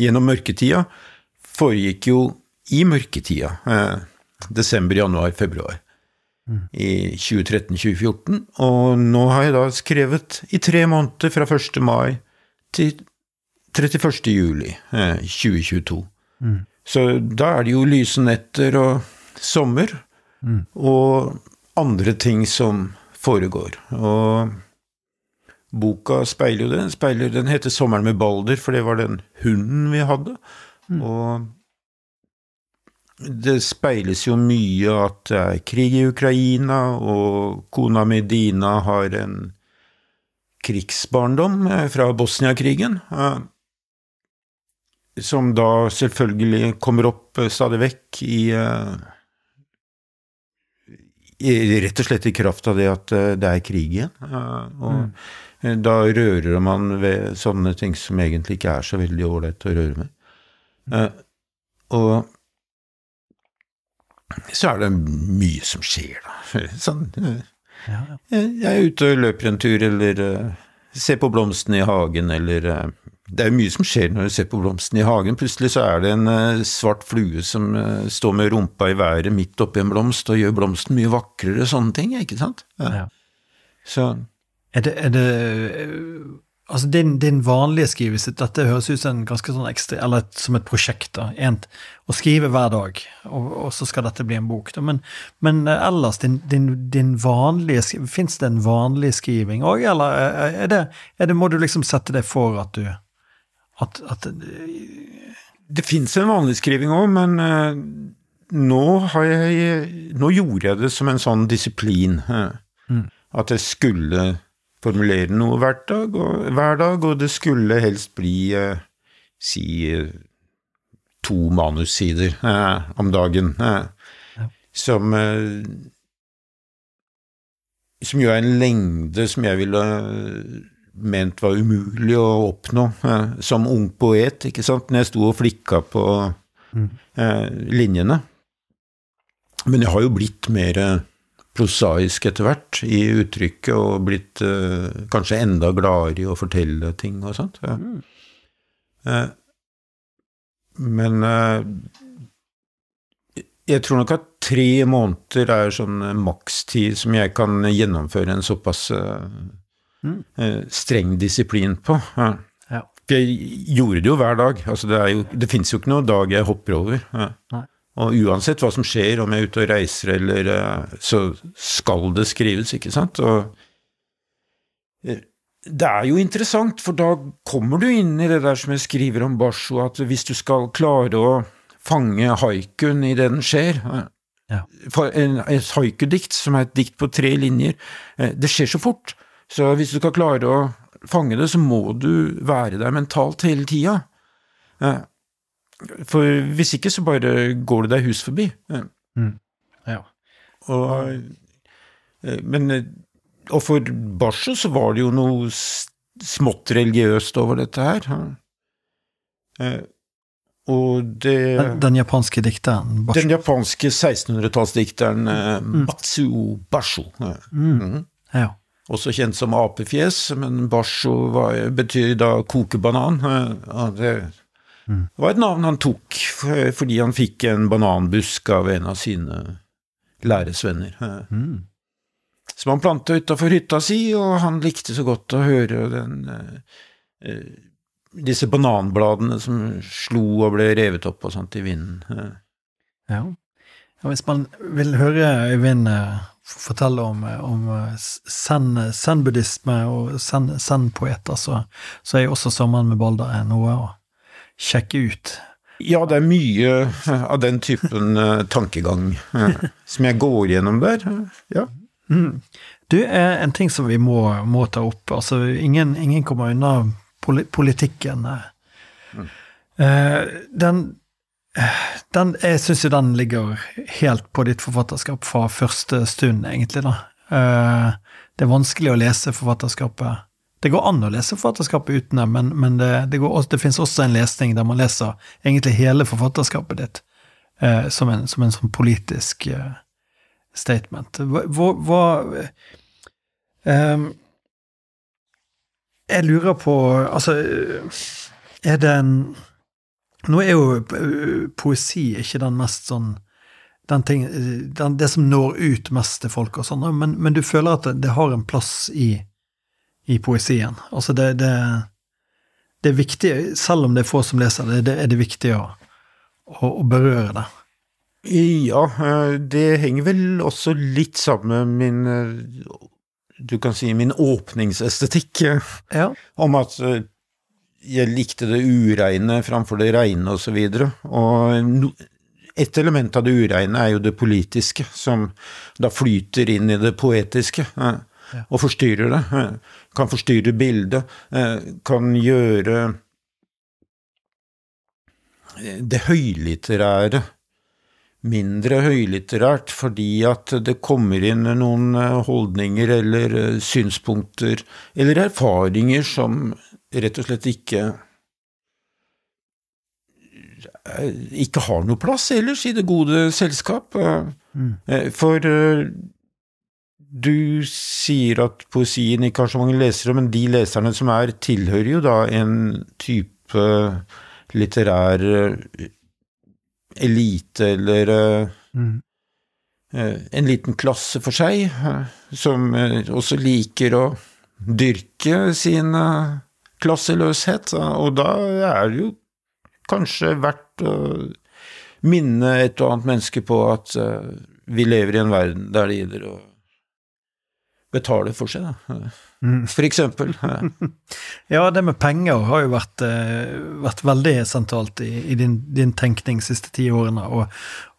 gjennom mørketida, foregikk jo i mørketida desember, januar, februar mm. i 2013-2014. Og nå har jeg da skrevet i tre måneder, fra 1. mai til 31. juli eh, 2022. Mm. Så da er det jo lyse netter og sommer, mm. og andre ting som foregår. Og boka speiler jo det. Speiler, den heter 'Sommeren med Balder', for det var den hunden vi hadde. Mm. Og det speiles jo mye at det er krig i Ukraina, og kona mi Dina har en krigsbarndom eh, fra Bosnia-krigen, eh, som da selvfølgelig kommer opp eh, stadig vekk i, i Rett og slett i kraft av det at det er krig igjen. Og mm. da rører man ved sånne ting som egentlig ikke er så veldig ålreit å røre med. Og så er det mye som skjer, da. *laughs* Sånn, eh, ja, ja. Jeg er ute og løper en tur, eller uh, ser på blomstene i hagen, eller uh, Det er mye som skjer når du ser på blomstene i hagen. Plutselig så er det en uh, svart flue som står med rumpa i været midt oppi en blomst og gjør blomsten mye vakrere, sånne ting, ikke sant? Ja.
Så er det, er det Altså din, din, vanlige skrivelse, dette høres ut som sånn ekstra, eller et, som et prosjekt. da, en, Å skrive hver dag, og, og, så skal dette bli en bok. da, Men, men eh, ellers, din, din, din vanlige Fins det en vanlig skriving òg, eller er det, er det, må du liksom sette deg for at du at, at
Det fins en vanlig skriving òg, men uh, nå har jeg Nå gjorde jeg det som en sånn disiplin. Uh, mm. At jeg skulle formulere noe hver dag, og, hver dag, og det skulle helst bli eh, si eh, to manussider eh, om dagen. Eh, ja. Som eh, Som jo er en lengde som jeg ville ment var umulig å oppnå eh, som ung poet, ikke sant, når jeg sto og flikka på mm. linjene. Men jeg har jo blitt mer prosaisk etter hvert i uttrykket, og blitt uh, kanskje enda gladere i å fortelle ting og sånt. Ja. Mm. Uh, men uh, jeg tror nok at tre måneder er sånn makstid som jeg kan gjennomføre en såpass mm. streng disiplin på. Ja. Ja. Jeg gjorde det jo hver dag. Altså det, jo, det fins jo ikke noen dag jeg hopper over. Ja. Og uansett hva som skjer, om jeg er ute og reiser eller eh, Så skal det skrives, ikke sant? Og eh, det er jo interessant, for da kommer du inn i det der som jeg skriver om Basho, at hvis du skal klare å fange haikuen i det den skjer eh, ja. Et haikudikt, som er et dikt på tre linjer, det skjer så fort. Så hvis du skal klare å fange det, så må du være der mentalt hele tida. For hvis ikke, så bare går det deg hus forbi. Mm.
Ja.
Og, eh, men eh, og for Basho så var det jo noe smått religiøst over dette her. Eh, Og det
Den, den japanske dikteren Basho.
Den japanske 1600-tallsdikteren mm. Matsuo Basho. Mm. mhm.
Ja.
Også kjent som apefjes, men Basho var, betyr da kokebanan. Det, Det var et navn han tok fordi han fikk en bananbusk av en av sine læresvenner.
Mm.
som han planta utafor hytta si, og han likte så godt å høre den eh, eh, disse bananbladene som slo og ble revet opp og sånt i vinden.
Ja. Hvis man vil høre Øyvind eh, fortelle om, om zen- zen-buddhisme og zen- zen-poeter, så, så er jo også Sommeren med Balder er noe å sjekke ut.
Ja, det er mye av den typen eh, tankegang eh, som jeg går gjennom der. Ja.
Mm. Du, eh, en ting som vi må, må ta opp. altså Ingen, ingen kommer unna politikken. Eh, den, den Jeg syns jo den ligger helt på ditt forfatterskap fra første stund, egentlig, da. Det er vanskelig å lese forfatterskapet. Det går an å lese forfatterskapet uten det, men, men det, det, går, det finnes også en lesning der man leser egentlig hele forfatterskapet ditt eh, som, en, som en sånn politisk eh, statement. Hva, hva, ehm, Jeg lurer på Altså, er det en Nå er jo eh, poesi ikke den mest sånn den ting, den, Det som når ut mest til folk og sånn, men, men du føler at det, det har en plass i, i poesien? Altså, det, det, det er viktig, selv om det er få som leser det, det er det viktig å, å, å berøre det.
Ja, eh, det henger vel også litt sammen med min eh, Du kan si min åpningsestetikk, eh,
Ja.
om at jeg likte det ureine framfor det reine, og så. Og no- et element av det ureine er jo det politiske, som da flyter inn i det poetiske.
Ja.
Og forstyrrer det. Kan forstyrre bildet. eh, Kan gjøre eh, det høylitterære mindre høylitterært fordi at det kommer inn noen eh, holdninger eller synspunkter eller erfaringer som rett og slett ikke ikke har noe plass ellers i det gode selskap.
Mm.
For du sier at poesien ikke har så mange lesere, men de leserne som er, tilhører jo da en type litterær eh, elite eller eh,
Mm.
eh, en liten klasse for seg, som også liker å dyrke sin klasseløshet. Og da er det jo kanskje verdt å minne et og annet menneske på at vi lever i en verden der det gjelder å betale for seg, da.
Mm.
For eksempel. *laughs*
Ja, det med penger har jo vært, eh, vært veldig sentralt i, i din, din tenkning de siste ti årene. Og,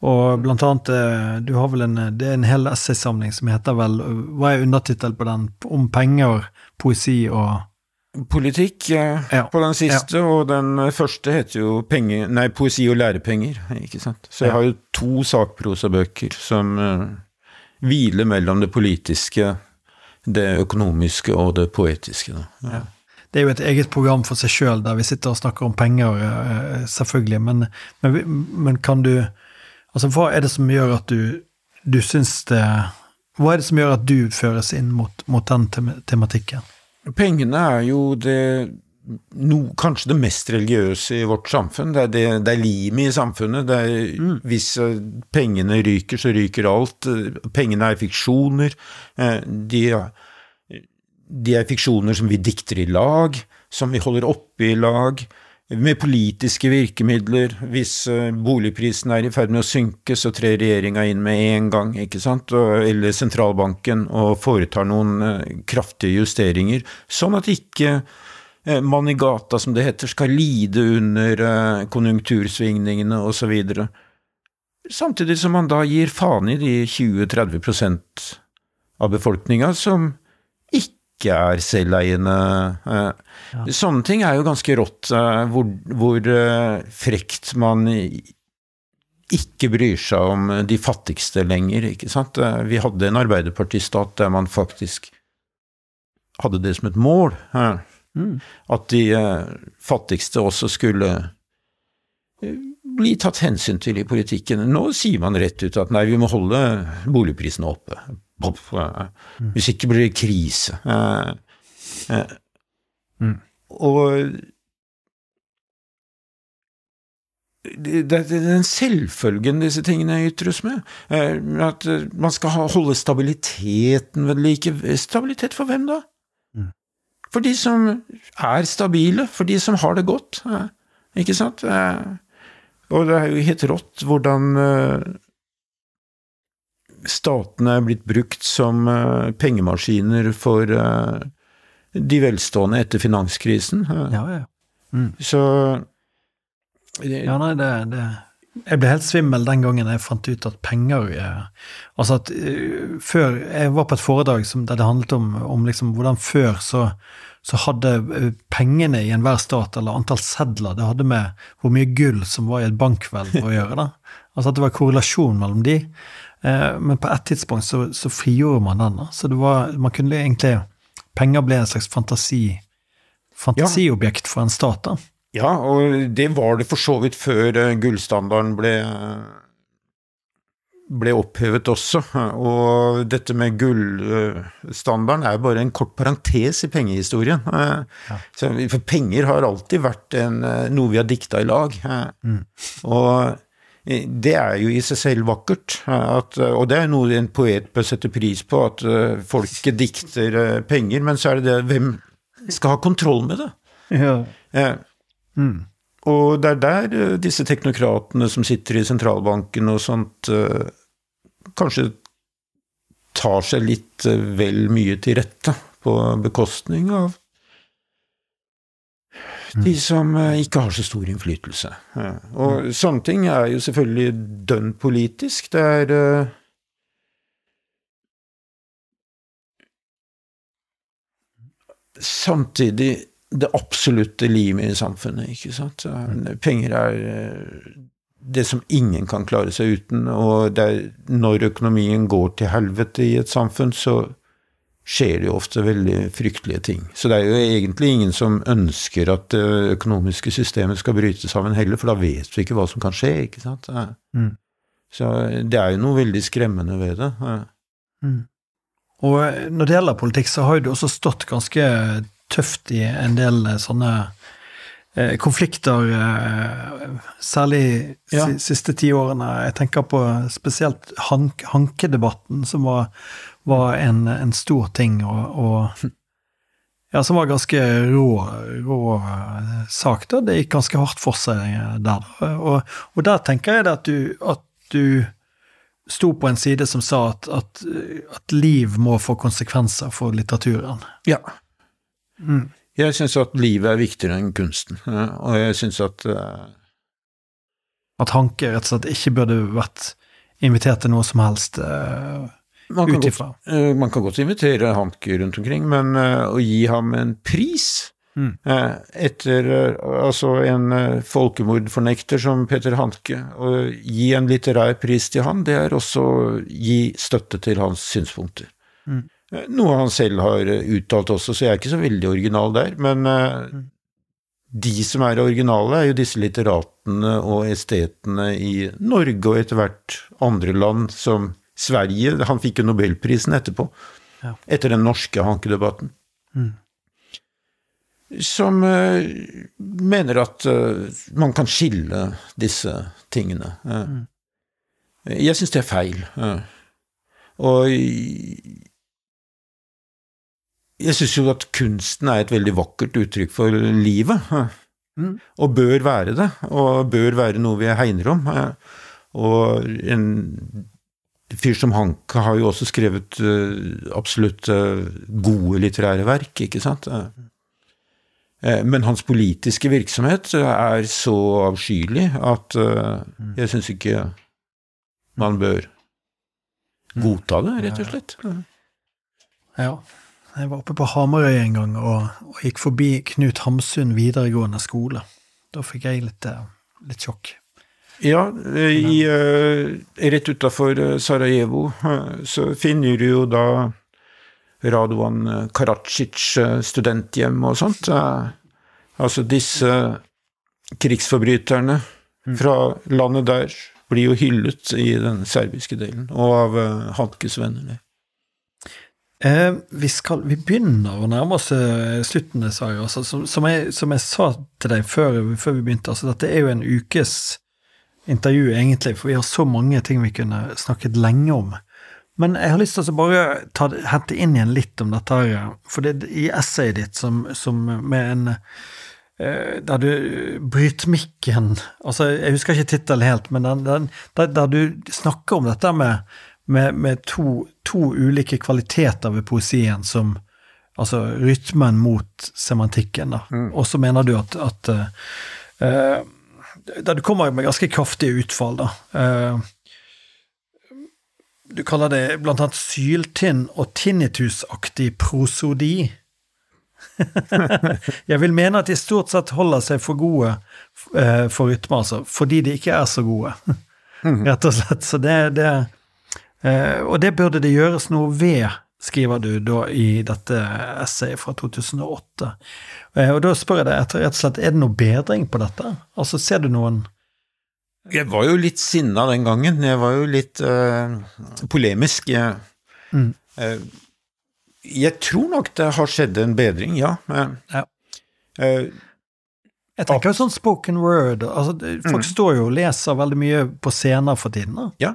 og blant annet, eh, du har vel en, det er en hel essaysamling som heter vel Hva er undertittelen på den? Om penger, poesi og
Politikk eh,
Ja.
på den siste, og den første heter jo penger, nei, Poesi og lærepenger, ikke sant. Så jeg
Ja.
har jo to sakprosabøker som uh, hviler mellom det politiske, det økonomiske og det poetiske. Da. Ja.
Det er jo et eget program for seg sjøl, der vi sitter og snakker om penger, eh, selvfølgelig. Men, men, men kan du Altså, hva er det som gjør at du, du syns det Hva er det som gjør at du føres inn mot, mot den tematikken?
Pengene er jo det no, kanskje det mest religiøse i vårt samfunn. Det er, det, det er limet i samfunnet. Det er, Hvis eh, pengene ryker, så ryker alt. Pengene er fiksjoner. Eh, De, de er fiksjoner som vi dikter i lag, som vi holder oppe i lag. Med politiske virkemidler. Hvis eh, boligprisen er i ferd med å synke, så trer regjeringa inn med en gang, ikke sant, eller sentralbanken, og foretar noen kraftige justeringer, sånn at ikke eh, man i gata, som det heter, skal lide under eh, konjunktursvingningene osv. Samtidig som man da gir faen i de 20-30% av befolkninga som ikke er selveiende. Eh,
Ja.
Sånne ting er jo ganske rått, hvor, hvor frekt man ikke bryr seg om de fattigste lenger, ikke sant. Vi hadde en arbeiderpartistat der man faktisk hadde det som et mål. eh,
Mm.
At de eh, fattigste også skulle eh, bli tatt hensyn til i politikken. Nå sier man rett ut at nei, vi må holde boligprisene oppe. Eh, Hvis ikke blir det krise. Eh,
Mm.
Og det, er den selvfølgen disse tingene ytres med. At man skal ha, holde stabiliteten ved like. Stabilitet for hvem da? For de som er stabile, for de som har det godt. eh, Ikke sant? Eh, Og det er jo helt rått hvordan eh, statene er blitt brukt som pengemaskiner for de velstående etter finanskrisen.
Ja, ja. Mm.
Så
Ja, nei, det, det Jeg ble helt svimmel den gangen jeg fant ut at penger Altså at eh, før Jeg var på et foredrag som, der det handlet om, om liksom hvordan før så, så hadde eh, pengene i enhver stat, eller antall sedler, det hadde med hvor mye gull som var i et bankhvelv å gjøre. da. Altså at det var korrelasjon mellom de. Eh, men på et tidspunkt så, så frigjorde man den. da. Så det var, man kunne egentlig Penger ble en slags fantasi, fantasiobjekt for en stat. da.
Ja, og det var det for så vidt før eh, gullstandarden ble, ble opphevet også. Og dette med gullstandarden er bare en kort parentes i pengehistorien. Eh,
Ja.
For penger har alltid vært en, eh, noe vi har dikta i lag.
Mm.
Og det er jo i seg selv vakkert. At, og det er noe en poet bør sette pris på, at folket dikter penger. Men så er det det hvem skal ha kontroll med det? Eh,
Mm.
og det er der eh, disse teknokratene som sitter i sentralbanken og sånt, eh, kanskje tar seg litt eh, vel mye til rette på bekostning av de som ikke har så stor innflytelse. Og sånne ting er jo selvfølgelig dønn politisk. Det er Samtidig det absolutte limet i samfunnet, ikke sant. Penger er eh, det som ingen kan klare seg uten, og det når økonomien går til helvete i et samfunn, så skjer det jo ofte veldig fryktelige ting. Så det er jo egentlig ingen som ønsker at det økonomiske systemet skal bryte sammen heller, for da vet vi ikke hva som kan skje, ikke sant.
Mm.
Så det er jo noe veldig skremmende ved det.
Mm. Og eh, når det gjelder politikk, så har du også stått ganske tøft i en del eh, sånne eh, konflikter, eh, særlig
Ja.
siste ti årene. Jeg tenker på spesielt hank, hankedebatten, som var, var en, en stor ting, og, og ja, som var ganske rå, rå sak. da. Det gikk ganske hardt for seg der. Og, og der tenker jeg det at du, at du sto på en side som sa at, at, at liv må få konsekvenser for litteraturen.
Ja.
Mm.
Jeg syns at livet er viktigere enn kunsten, eh, og jeg syns at uh...
At Hanke rett og slett ikke burde vært invitert til noe som helst uh,
kan,
ut ifra.
Uh, man kan godt invitere Hanke rundt omkring, men eh, å gi ham en pris
Mm.
eh, etter eh, altså en eh, folkemordfornekter som Peter Hanke, å gi en litterær pris til han, det er også gi støtte til hans synspunkter.
Mm.
Eh, Noe han selv har eh, uttalt også, så jeg er ikke så veldig original der, men eh, de som er originale, er jo disse litteratene og estetene i Norge og etter hvert andre land, som Sverige. Han fikk jo nobelprisen etterpå,
Ja.
etter den norske hankedebatten.
Mm.
Som mener at man kan skille disse tingene.
Mm.
Jeg syns det er feil. og jeg syns jo at kunsten er et veldig vakkert uttrykk for livet.
Mm.
Og bør være det, og bør være noe vi hegner om. Og en fyr som Hanke har jo også skrevet eh, absolutt eh, gode litterære verk, ikke sant? Eh, Men hans politiske virksomhet er så avskyelig at
Mm.
jeg syns ikke man bør godta det, rett og slett.
Ja. Jeg var oppe på Hamarøy en gang og, og gikk forbi Knut Hamsun videregående skole. Da fikk jeg litt, eh, litt sjokk.
Ja, i, uh, rett utafor Sarajevo så finner du jo da Radovan Karacic-studenthjem og sånt. Altså disse krigsforbryterne mm. fra landet der blir jo hyllet i den serbiske delen, og av Hankes venner.
Eh, vi, skal, vi, begynner å nærme oss eh, slutten, dessverre. Altså, som, som, som, jeg, sa til deg før, før vi begynte, altså, dette er jo en ukes intervju, egentlig, for vi har så mange ting vi kunne snakket lenge om. Men jeg har lyst til å bare ta, hente inn igjen litt om dette her. For det i essayet ditt som, som med en eh, der du bryter mikken altså Jeg husker ikke tittelen helt, men den, den, der, der, du snakker om dette med med, med to, to, ulike kvaliteter ved poesien som Altså rytmen mot semantikken, da. Mm. Og så mener du at, at uh, da du kommer med ganske kraftige utfall, da. Uh, du kaller det blant annet syltinn og tinnitusaktig prosodi. *laughs* jeg vil mene at de stort sett holder seg for gode for rytme, altså, fordi de ikke er så gode. Mm. Rett og slett. Så det, det og det burde det gjøres noe ved, skriver du da i dette essayet fra 2008. Eh, og da spør jeg deg rett og slett, er det noe bedring på dette? Altså, ser du noen
Jeg var jo litt sinna den gangen. Jeg var jo litt uh, polemisk. Jeg, mm. uh, jeg, tror nok det har skjedd en bedring, ja. Men, ja.
jeg tenker jo sånn spoken word. altså Folk mm. står jo og leser veldig mye på scener for tiden. da.
Ja.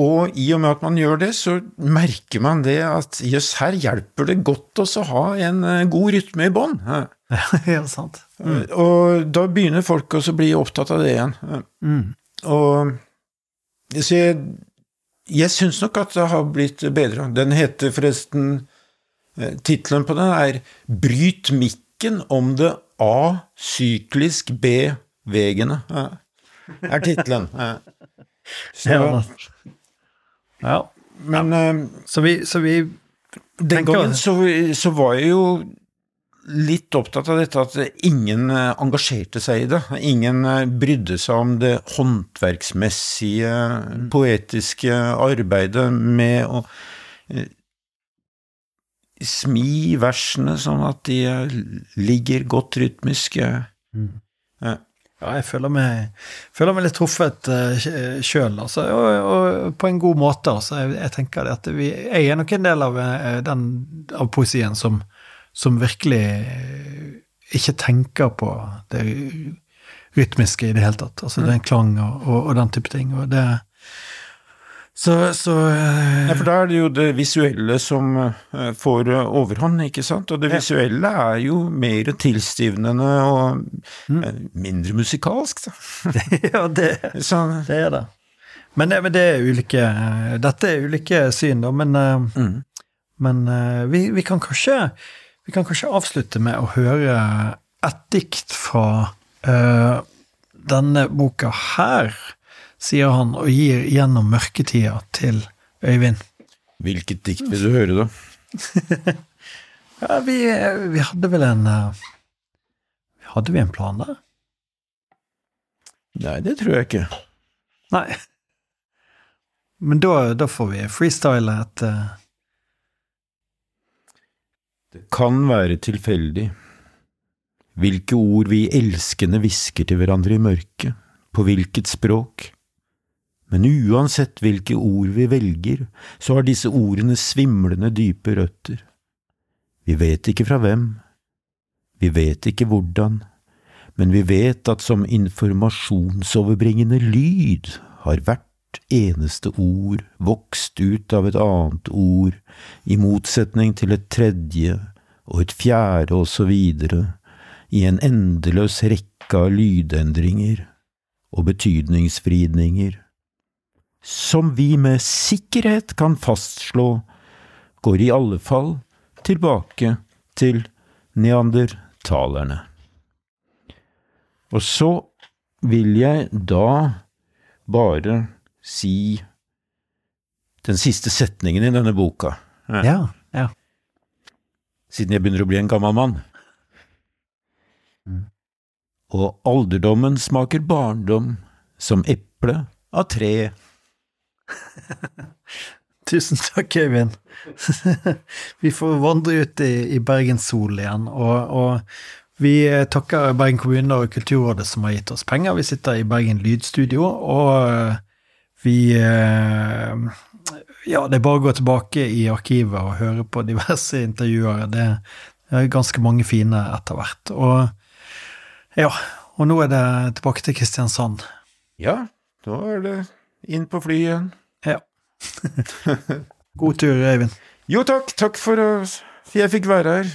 Og i og med at man gjør det, så merker man det at jøss, her hjelper det godt også å ha en eh, god rytme i bånn.
Ja, *laughs* sant.
Mm. Og da begynner folk også å bli opptatt av det igjen. Mm. Og så jeg, jeg syns nok at det har blitt bedre. Den heter forresten eh, Tittelen på den er 'Bryt mikken om det A-syklisk B-vegene'. er tittelen. *laughs*
Så, ja.
Men.
Eh, så vi, så vi
Den gangen så, så, var jeg jo litt opptatt av dette at ingen eh, engasjerte seg i det. Ingen eh, brydde seg om det håndverksmessige, mm. poetiske arbeidet med å smi versene sånn at de ligger godt rytmisk. Mm.
Ja, jeg føler meg, føler meg litt truffet uh, sjøl, altså, og, og, på en god måte. Altså. Jeg, jeg tenker at vi, jeg er nok en del av, uh, den, av poesien som, som virkelig ikke tenker på det rytmiske i det hele tatt. Altså mm. den klang og, og, og, den type ting. Og det, så, så
uh, ja, For da er det jo det visuelle som uh, får uh, overhånd, ikke sant? Og det visuelle er jo mer tilstivnende og mm. mindre musikalsk, da. *laughs*
ja, det, så, det, er det. Men, men, det er ulike Dette er ulike syn, da, men, mm. men vi, vi, kan kanskje, vi kan kanskje avslutte med å høre et dikt fra denne boka her sier han og gir gjennom mørketida til Øyvind.
Hvilket dikt vil du høre, da? *laughs*
ja, vi, vi, hadde vel en uh, Hadde vi en plan der?
Nei, det tror jeg ikke.
Nei. Men da, da får vi freestyle et uh...
Det kan være tilfeldig hvilke ord vi elskende hvisker til hverandre i mørket, på hvilket språk men uansett hvilke ord vi velger, så har disse ordene svimlende dype røtter. Vi vet ikke fra hvem, vi vet ikke hvordan, men vi vet at som informasjonsoverbringende lyd har hvert eneste ord vokst ut av et annet ord, i motsetning til et tredje og et fjerde og så videre, i en endeløs rekke av lydendringer og betydningsvridninger som vi med sikkerhet kan fastslå går i alle fall tilbake til neandertalerne. Og så vil jeg da bare si den siste setningen i denne boka.
Ja, ja.
siden jeg begynner å bli en gammel mann.
Mm.
Og alderdommen smaker barndom som eple av tre. *laughs*
Tusen takk, Øyvind. *laughs* vi får vandre ut i, i Bergenssol igjen, og, og vi takker Bergen kommune og Kulturrådet som har gitt oss penger. Vi sitter i Bergen lydstudio, og vi eh, Ja, det er bare å gå tilbake i arkivet og høre på diverse intervjuer. Det er ganske mange fine etter hvert. Og ja, og nå er det tilbake til Kristiansand.
Ja, da er det inn på flyet igjen.
Ja. *laughs* God tur, Eivind.
Jo takk, takk for at jeg fikk være her.